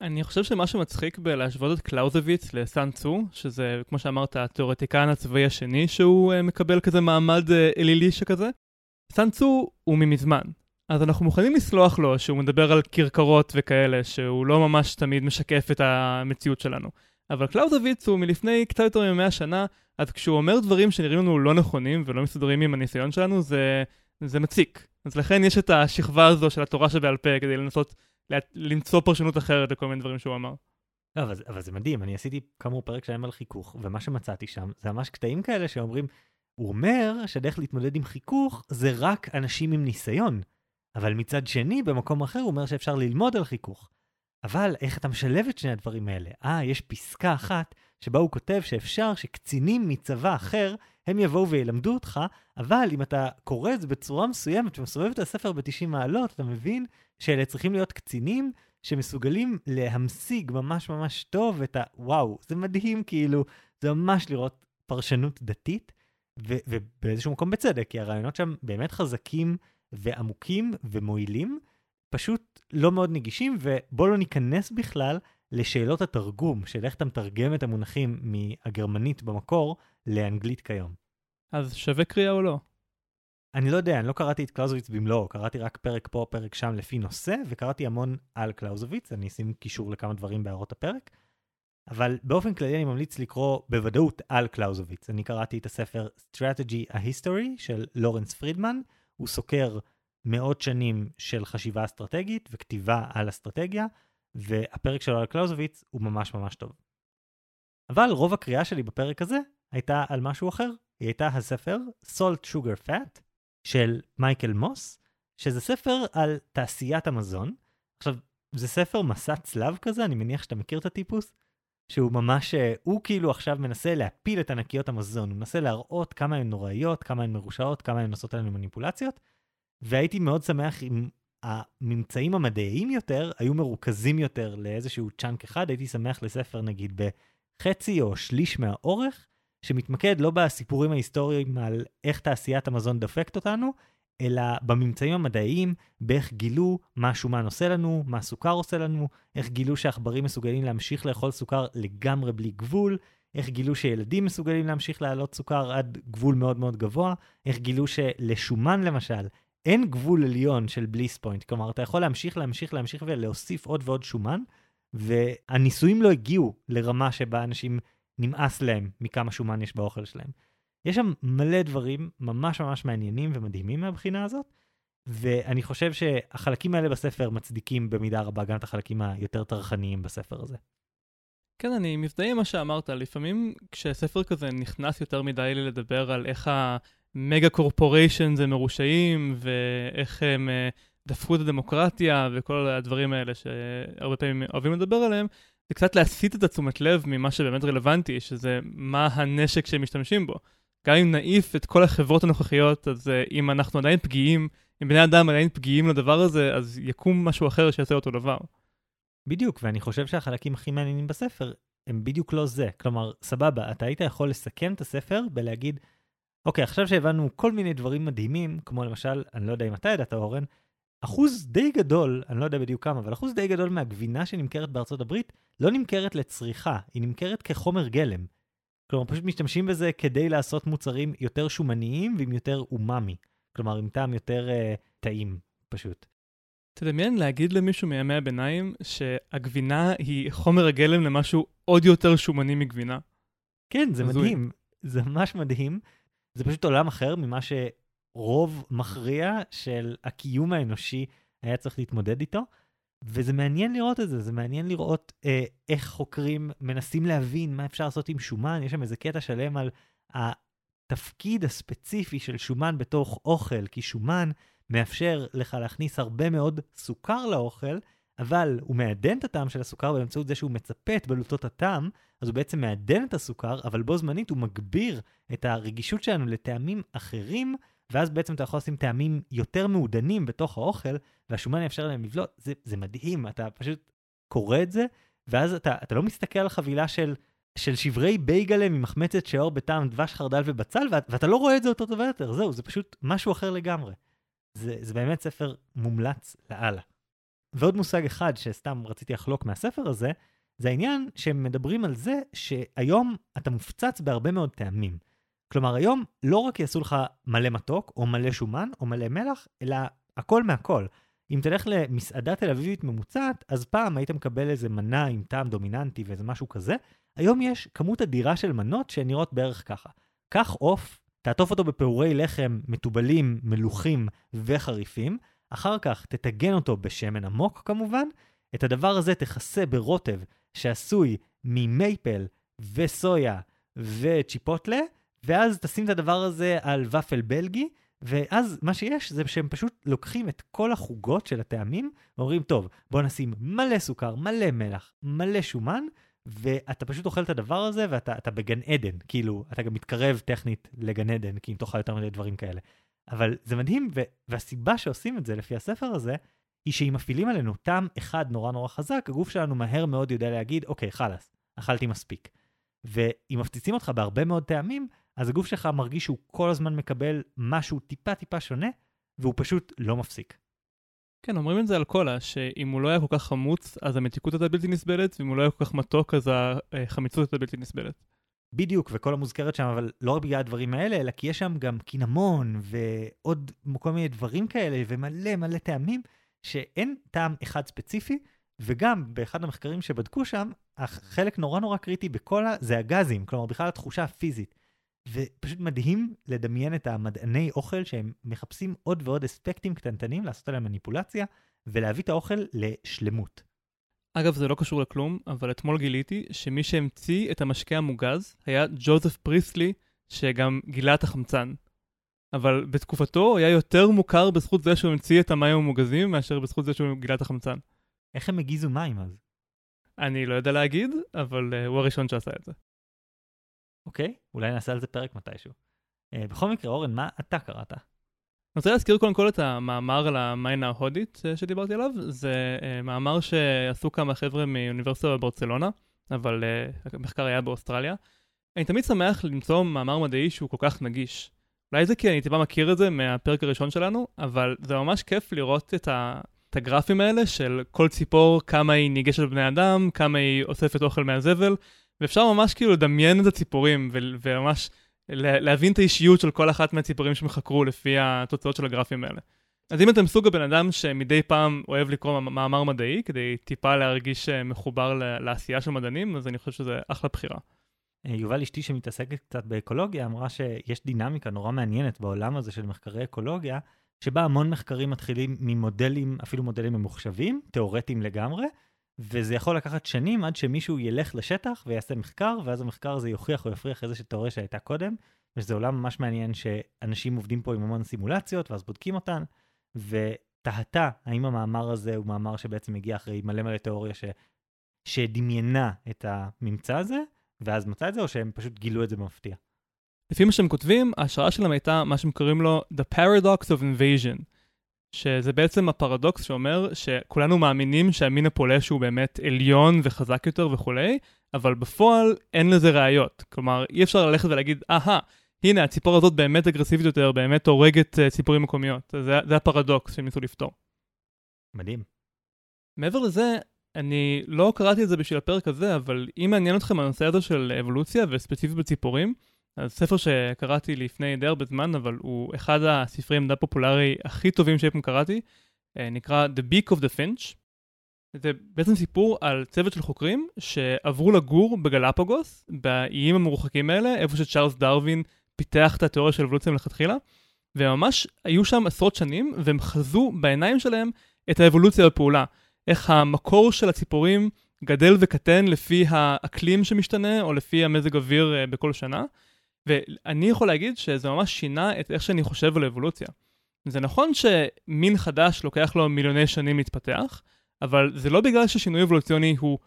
Speaker 1: אני חושב שמה שמצחיק בלהשוות את קלאוזוויץ לסן צו, שזה, כמו שאמרת, התיאורטיקן הצבאי השני שהוא uh, מקבל כזה מעמד uh, אלילי שכזה, סן צו הוא ממזמן. אז אנחנו מוכנים לסלוח לו שהוא מדבר על כרכרות וכאלה, שהוא לא ממש תמיד משקף את המציאות שלנו. אבל קלאוזוויץ הוא מלפני קצת יותר מ-100 שנה, אז כשהוא אומר דברים שנראים לנו לא נכונים ולא מסתדרים עם הניסיון שלנו, זה, זה מציק. אז לכן יש את השכבה הזו של התורה שבעל פה כדי לנסות למצוא פרשנות אחרת לכל מיני דברים שהוא אמר.
Speaker 2: לא, אבל, אבל זה מדהים, אני עשיתי כאמור פרק שלם על חיכוך, ומה שמצאתי שם זה ממש קטעים כאלה שאומרים, הוא אומר שהדרך להתמודד עם חיכוך זה רק אנשים עם ניסיון. אבל מצד שני, במקום אחר הוא אומר שאפשר ללמוד על חיכוך. אבל איך אתה משלב את שני הדברים האלה? אה, יש פסקה אחת שבה הוא כותב שאפשר שקצינים מצבא אחר, הם יבואו וילמדו אותך, אבל אם אתה קורא את זה בצורה מסוימת ומסובב את הספר ב-90 מעלות, אתה מבין שאלה צריכים להיות קצינים שמסוגלים להמשיג ממש ממש טוב את ה... וואו, זה מדהים כאילו, זה ממש לראות פרשנות דתית, ו- ובאיזשהו מקום בצדק, כי הרעיונות שם באמת חזקים ועמוקים ומועילים, פשוט לא מאוד נגישים, ובואו לא ניכנס בכלל לשאלות התרגום, של איך אתה מתרגם את המונחים מהגרמנית במקור לאנגלית כיום.
Speaker 1: אז שווה קריאה או לא?
Speaker 2: אני לא יודע, אני לא קראתי את קלאוזוויץ במלואו, קראתי רק פרק פה, פרק שם לפי נושא, וקראתי המון על קלאוזוויץ, אני אשים קישור לכמה דברים בהערות הפרק. אבל באופן כללי אני ממליץ לקרוא בוודאות על קלאוזוויץ. אני קראתי את הספר Strategy a History של לורנס פרידמן, הוא סוקר מאות שנים של חשיבה אסטרטגית וכתיבה על אסטרטגיה, והפרק שלו על קלאוזוויץ הוא ממש ממש טוב. אבל רוב הקריאה שלי בפרק הזה הייתה על משהו אחר, היא הייתה הספר Salt Sugar Fat של מייקל מוס, שזה ספר על תעשיית המזון. עכשיו, זה ספר מסע צלב כזה, אני מניח שאתה מכיר את הטיפוס, שהוא ממש, אה, הוא כאילו עכשיו מנסה להפיל את ענקיות המזון, הוא מנסה להראות כמה הן נוראיות, כמה הן מרושעות, כמה הן עושות עלינו מניפולציות, והייתי מאוד שמח אם הממצאים המדעיים יותר היו מרוכזים יותר לאיזשהו צ'אנק אחד, הייתי שמח לספר נגיד בחצי או שליש מהאורך, שמתמקד לא בסיפורים ההיסטוריים על איך תעשיית המזון דופקת אותנו, אלא בממצאים המדעיים, באיך גילו מה השומן עושה לנו, מה הסוכר עושה לנו, איך גילו שעכברים מסוגלים להמשיך לאכול סוכר לגמרי בלי גבול, איך גילו שילדים מסוגלים להמשיך להעלות סוכר עד גבול מאוד מאוד גבוה, איך גילו שלשומן למשל אין גבול עליון של בליס פוינט, כלומר אתה יכול להמשיך, להמשיך, להמשיך ולהוסיף עוד ועוד שומן, והניסויים לא הגיעו לרמה שבה אנשים נמאס להם מכמה שומן יש באוכל שלהם. יש שם מלא דברים ממש ממש מעניינים ומדהימים מהבחינה הזאת, ואני חושב שהחלקים האלה בספר מצדיקים במידה רבה גם את החלקים היותר טרחניים בספר הזה.
Speaker 1: כן, אני מזדהה עם מה שאמרת. לפעמים כשספר כזה נכנס יותר מדי לדבר על איך המגה קורפוריישן הם מרושעים, ואיך הם uh, דפקו את הדמוקרטיה, וכל הדברים האלה שהרבה פעמים אוהבים לדבר עליהם, זה קצת להסיט את התשומת לב ממה שבאמת רלוונטי, שזה מה הנשק שהם משתמשים בו. גם אם נעיף את כל החברות הנוכחיות, אז uh, אם אנחנו עדיין פגיעים, אם בני אדם עדיין פגיעים לדבר הזה, אז יקום משהו אחר שיעשה אותו דבר.
Speaker 2: בדיוק, ואני חושב שהחלקים הכי מעניינים בספר הם בדיוק לא זה. כלומר, סבבה, אתה היית יכול לסכם את הספר בלהגיד, אוקיי, עכשיו שהבנו כל מיני דברים מדהימים, כמו למשל, אני לא יודע אם אתה ידעת, אורן, אחוז די גדול, אני לא יודע בדיוק כמה, אבל אחוז די גדול מהגבינה שנמכרת בארצות הברית לא נמכרת לצריכה, היא נמכרת כחומר גלם. כלומר, פשוט משתמשים בזה כדי לעשות מוצרים יותר שומניים ועם יותר אומאמי. כלומר, עם טעם יותר uh, טעים, פשוט.
Speaker 1: תדמיין להגיד למישהו מימי הביניים שהגבינה היא חומר הגלם למשהו עוד יותר שומני מגבינה.
Speaker 2: כן, זה מדהים. זה ממש מדהים. זה פשוט עולם אחר ממה שרוב מכריע של הקיום האנושי היה צריך להתמודד איתו. וזה מעניין לראות את זה, זה מעניין לראות אה, איך חוקרים מנסים להבין מה אפשר לעשות עם שומן. יש שם איזה קטע שלם על התפקיד הספציפי של שומן בתוך אוכל, כי שומן מאפשר לך להכניס הרבה מאוד סוכר לאוכל, אבל הוא מעדן את הטעם של הסוכר באמצעות זה שהוא מצפה את בלוטות הטעם, אז הוא בעצם מעדן את הסוכר, אבל בו זמנית הוא מגביר את הרגישות שלנו לטעמים אחרים, ואז בעצם אתה יכול לשים טעמים יותר מעודנים בתוך האוכל, והשומן יאפשר להם לבלוט. זה, זה מדהים, אתה פשוט קורא את זה, ואז אתה, אתה לא מסתכל על חבילה של, של שברי בייגלה ממחמצת שיעור בטעם דבש, חרדל ובצל, ואת, ואתה לא רואה את זה אותו דבר יותר, זהו, זה פשוט משהו אחר לגמרי. זה, זה באמת ספר מומלץ לאללה. ועוד מושג אחד שסתם רציתי לחלוק מהספר הזה, זה העניין שהם מדברים על זה שהיום אתה מופצץ בהרבה מאוד טעמים. כלומר, היום לא רק יעשו לך מלא מתוק, או מלא שומן, או מלא מלח, אלא הכל מהכל. אם תלך למסעדה תל אביבית ממוצעת, אז פעם היית מקבל איזה מנה עם טעם דומיננטי ואיזה משהו כזה. היום יש כמות אדירה של מנות שנראות בערך ככה. קח עוף, תעטוף אותו בפירורי לחם מתובלים, מלוכים וחריפים, אחר כך תטגן אותו בשמן עמוק כמובן, את הדבר הזה תכסה ברוטב שעשוי ממייפל וסויה וצ'יפוטלה, ואז תשים את הדבר הזה על ופל בלגי, ואז מה שיש זה שהם פשוט לוקחים את כל החוגות של הטעמים, ואומרים, טוב, בוא נשים מלא סוכר, מלא מלח, מלא שומן, ואתה פשוט אוכל את הדבר הזה ואתה בגן עדן, כאילו, אתה גם מתקרב טכנית לגן עדן, כי אם תאכל יותר מדי דברים כאלה. אבל זה מדהים, ו- והסיבה שעושים את זה לפי הספר הזה, היא שאם מפעילים עלינו טעם אחד נורא נורא חזק, הגוף שלנו מהר מאוד יודע להגיד, אוקיי, חלאס, אכלתי מספיק. ואם מפציצים אותך בהרבה מאוד טעמים, אז הגוף שלך מרגיש שהוא כל הזמן מקבל משהו טיפה טיפה שונה, והוא פשוט לא מפסיק.
Speaker 1: כן, אומרים את זה על קולה, שאם הוא לא היה כל כך חמוץ, אז המתיקות הייתה בלתי נסבלת, ואם הוא לא היה כל כך מתוק, אז החמיצות הייתה בלתי נסבלת.
Speaker 2: בדיוק, וכל המוזכרת שם, אבל לא רק בגלל הדברים האלה, אלא כי יש שם גם קינמון, ועוד כל מיני דברים כאלה, ומלא מלא טעמים, שאין טעם אחד ספציפי, וגם באחד המחקרים שבדקו שם, החלק נורא נורא קריטי בקולה זה הגזים, כלומר בכלל התחושה הפיזית. ופשוט מדהים לדמיין את המדעני אוכל שהם מחפשים עוד ועוד אספקטים קטנטנים לעשות עליהם מניפולציה ולהביא את האוכל לשלמות.
Speaker 1: אגב, זה לא קשור לכלום, אבל אתמול גיליתי שמי שהמציא את המשקה המוגז היה ג'וזף פריסלי, שגם גילה את החמצן. אבל בתקופתו הוא היה יותר מוכר בזכות זה שהוא המציא את המים המוגזים מאשר בזכות זה שהוא גילה את החמצן.
Speaker 2: איך הם הגיזו מים אז?
Speaker 1: אני לא יודע להגיד, אבל uh, הוא הראשון שעשה את זה.
Speaker 2: אוקיי, אולי נעשה על זה פרק מתישהו. Uh, בכל מקרה, אורן, מה אתה קראת?
Speaker 1: אני רוצה להזכיר קודם כל את המאמר על המיינה ההודית uh, שדיברתי עליו. זה uh, מאמר שעשו כמה חבר'ה מאוניברסיטה בברצלונה, אבל uh, המחקר היה באוסטרליה. אני תמיד שמח למצוא מאמר מדעי שהוא כל כך נגיש. אולי זה כי אני טיפה מכיר את זה מהפרק הראשון שלנו, אבל זה ממש כיף לראות את, ה, את הגרפים האלה של כל ציפור, כמה היא ניגשת לבני אדם, כמה היא אוספת אוכל מהזבל, ואפשר ממש כאילו לדמיין את הציפורים ו- וממש להבין את האישיות של כל אחת מהציפורים שהם חקרו לפי התוצאות של הגרפים האלה. אז אם אתם סוג הבן אדם שמדי פעם אוהב לקרוא מאמר מדעי, כדי טיפה להרגיש אה, מחובר לעשייה של מדענים, אז אני חושב שזה אחלה בחירה.
Speaker 2: אה, יובל אשתי שמתעסקת קצת באקולוגיה אמרה שיש דינמיקה נורא מעניינת בעולם הזה של מחקרי אקולוגיה, שבה המון מחקרים מתחילים ממודלים, אפילו מודלים ממוחשבים, תיאורטיים לגמרי, וזה יכול לקחת שנים עד שמישהו ילך לשטח ויעשה מחקר, ואז המחקר הזה יוכיח או יפריח איזושהי תיאוריה שהייתה קודם, וזה עולם ממש מעניין שאנשים עובדים פה עם המון סימולציות, ואז בודקים אותן, ותהתה האם המאמר הזה הוא מאמר שבעצם הגיע אחרי מלא מלא תיאוריה ש... שדמיינה את הממצא הזה, ואז מצא את זה, או שהם פשוט גילו את זה במפתיע?
Speaker 1: לפי מה שהם כותבים, ההשראה שלהם הייתה מה שהם קוראים לו The Paradox of Invasion, שזה בעצם הפרדוקס שאומר שכולנו מאמינים שהמין הפולש הוא באמת עליון וחזק יותר וכולי, אבל בפועל אין לזה ראיות. כלומר, אי אפשר ללכת ולהגיד, אהה, הנה, הציפור הזאת באמת אגרסיבית יותר, באמת הורגת uh, ציפורים מקומיות. זה, זה הפרדוקס שהם ניסו לפתור.
Speaker 2: מדהים.
Speaker 1: מעבר לזה, אני לא קראתי את זה בשביל הפרק הזה, אבל אם מעניין אתכם הנושא הזה של אבולוציה, וספציפית בציפורים, אז ספר שקראתי לפני די הרבה זמן, אבל הוא אחד הספרי מדע פופולרי הכי טובים שאי פעם קראתי, אה, נקרא The Beak of the Finch. זה בעצם סיפור על צוות של חוקרים שעברו לגור בגלפגוס, באיים המרוחקים האלה, איפה שצ'ארלס דרווין פיתח את התיאוריה של אבולוציה מלכתחילה, וממש היו שם עשרות שנים, והם חזו בעיניים שלהם את האבולוציה בפעולה. איך המקור של הציפורים גדל וקטן לפי האקלים שמשתנה, או לפי המזג אוויר אה, בכל שנה. ואני יכול להגיד שזה ממש שינה את איך שאני חושב על אבולוציה. זה נכון שמין חדש לוקח לו מיליוני שנים להתפתח, אבל זה לא בגלל ששינוי אבולוציוני הוא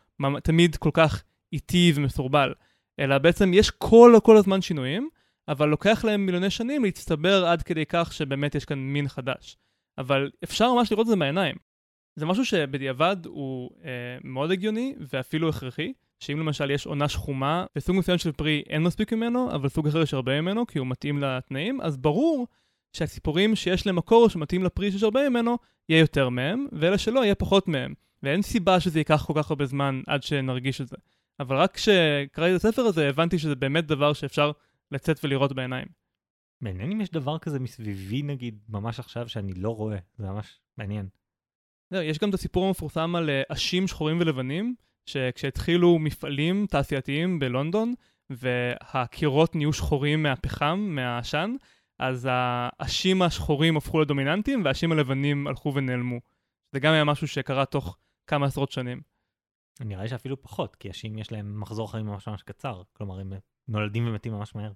Speaker 1: תמיד כל כך איטי ומסורבל, אלא בעצם יש כל, כל הזמן שינויים, אבל לוקח להם מיליוני שנים להצטבר עד כדי כך שבאמת יש כאן מין חדש. אבל אפשר ממש לראות את זה בעיניים. זה משהו שבדיעבד הוא אה, מאוד הגיוני ואפילו הכרחי, שאם למשל יש עונה שחומה וסוג מסוים של פרי אין מספיק ממנו, אבל סוג אחר יש הרבה ממנו כי הוא מתאים לתנאים, אז ברור שהציפורים שיש להם מקור שמתאים לפרי שיש הרבה ממנו, יהיה יותר מהם, ואלה שלא יהיה פחות מהם. ואין סיבה שזה ייקח כל כך הרבה זמן עד שנרגיש את זה. אבל רק כשקראתי את הספר הזה הבנתי שזה באמת דבר שאפשר לצאת ולראות בעיניים.
Speaker 2: מעניין אם יש דבר כזה מסביבי נגיד ממש עכשיו שאני לא רואה, זה ממש מעניין.
Speaker 1: יש גם את הסיפור המפורסם על אה, עשים שחורים ולבנים, שכשהתחילו מפעלים תעשייתיים בלונדון, והקירות נהיו שחורים מהפחם, מהעשן, אז העשים השחורים הפכו לדומיננטיים, והעשים הלבנים הלכו ונעלמו. זה גם היה משהו שקרה תוך כמה עשרות שנים.
Speaker 2: נראה לי שאפילו פחות, כי עשים יש להם מחזור חיים ממש ממש קצר. כלומר, הם נולדים ומתים ממש מהר.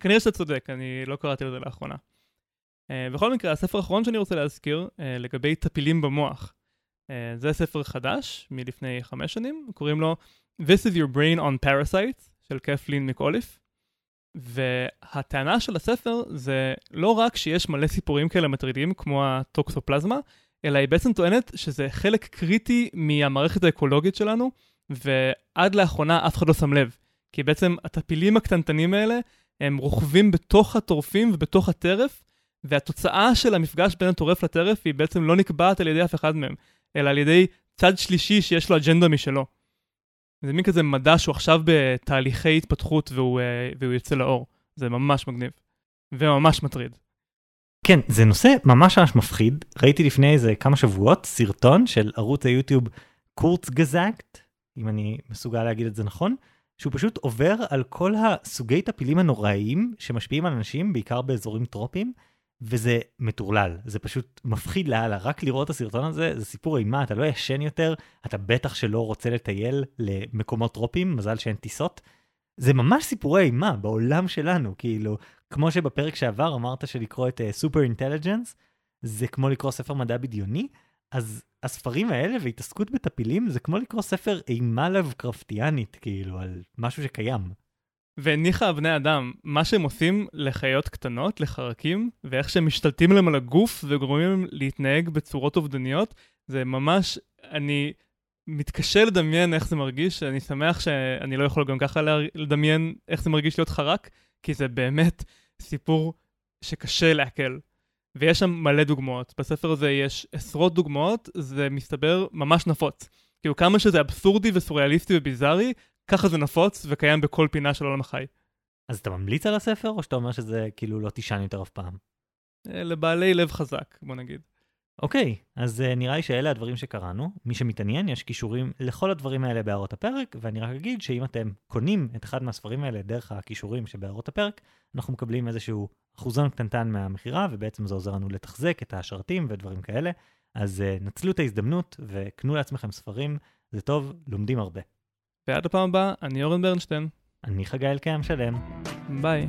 Speaker 1: כנראה שאתה צודק, אני לא קראתי לזה לאחרונה. Uh, בכל מקרה, הספר האחרון שאני רוצה להזכיר, uh, לגבי טפילים במוח. Uh, זה ספר חדש, מלפני חמש שנים, קוראים לו This is your brain on parasites, של קפלין מקוליף. והטענה של הספר זה לא רק שיש מלא סיפורים כאלה מטרידים, כמו הטוקסופלזמה, אלא היא בעצם טוענת שזה חלק קריטי מהמערכת האקולוגית שלנו, ועד לאחרונה אף אחד לא שם לב. כי בעצם הטפילים הקטנטנים האלה, הם רוכבים בתוך הטורפים ובתוך הטרף, והתוצאה של המפגש בין הטורף לטרף היא בעצם לא נקבעת על ידי אף אחד מהם, אלא על ידי צד שלישי שיש לו אג'נדה משלו. זה מין כזה מדע שהוא עכשיו בתהליכי התפתחות והוא, אה, והוא יוצא לאור. זה ממש מגניב. וממש מטריד.
Speaker 2: כן, זה נושא ממש ממש מפחיד. ראיתי לפני איזה כמה שבועות סרטון של ערוץ היוטיוב קורץ גזקט, אם אני מסוגל להגיד את זה נכון, שהוא פשוט עובר על כל הסוגי טפילים הנוראיים שמשפיעים על אנשים, בעיקר באזורים טרופיים, וזה מטורלל, זה פשוט מפחיד לאללה, רק לראות את הסרטון הזה, זה סיפור אימה, אתה לא ישן יותר, אתה בטח שלא רוצה לטייל למקומות טרופיים, מזל שאין טיסות, זה ממש סיפורי אימה בעולם שלנו, כאילו, כמו שבפרק שעבר אמרת שלקרוא את סופר uh, אינטליג'נס, זה כמו לקרוא ספר מדע בדיוני, אז הספרים האלה והתעסקות בטפילים זה כמו לקרוא ספר אימה לבקרפטיאנית, כאילו, על משהו שקיים.
Speaker 1: והניחה בני אדם, מה שהם עושים לחיות קטנות, לחרקים, ואיך שהם משתלטים להם על הגוף וגורמים להם להתנהג בצורות אובדניות, זה ממש, אני מתקשה לדמיין איך זה מרגיש, אני שמח שאני לא יכול גם ככה לדמיין איך זה מרגיש להיות חרק, כי זה באמת סיפור שקשה לעכל. ויש שם מלא דוגמאות. בספר הזה יש עשרות דוגמאות, זה מסתבר ממש נפוץ. כאילו כמה שזה אבסורדי וסוריאליסטי וביזארי, ככה זה נפוץ וקיים בכל פינה של עולם החי.
Speaker 2: אז אתה ממליץ על הספר, או שאתה אומר שזה כאילו לא תישן יותר אף פעם?
Speaker 1: אה, לבעלי לב חזק, בוא נגיד.
Speaker 2: אוקיי, אז uh, נראה לי שאלה הדברים שקראנו. מי שמתעניין, יש קישורים לכל הדברים האלה בהערות הפרק, ואני רק אגיד שאם אתם קונים את אחד מהספרים האלה דרך הקישורים שבהערות הפרק, אנחנו מקבלים איזשהו אחוזון קטנטן מהמכירה, ובעצם זה עוזר לנו לתחזק את השרתים ודברים כאלה. אז uh, נצלו את ההזדמנות וקנו לעצמכם ספרים, זה טוב, לומדים הרבה.
Speaker 1: ועד הפעם הבאה, אני אורן ברנשטיין.
Speaker 2: אני חגי אלקיים שלם.
Speaker 1: ביי.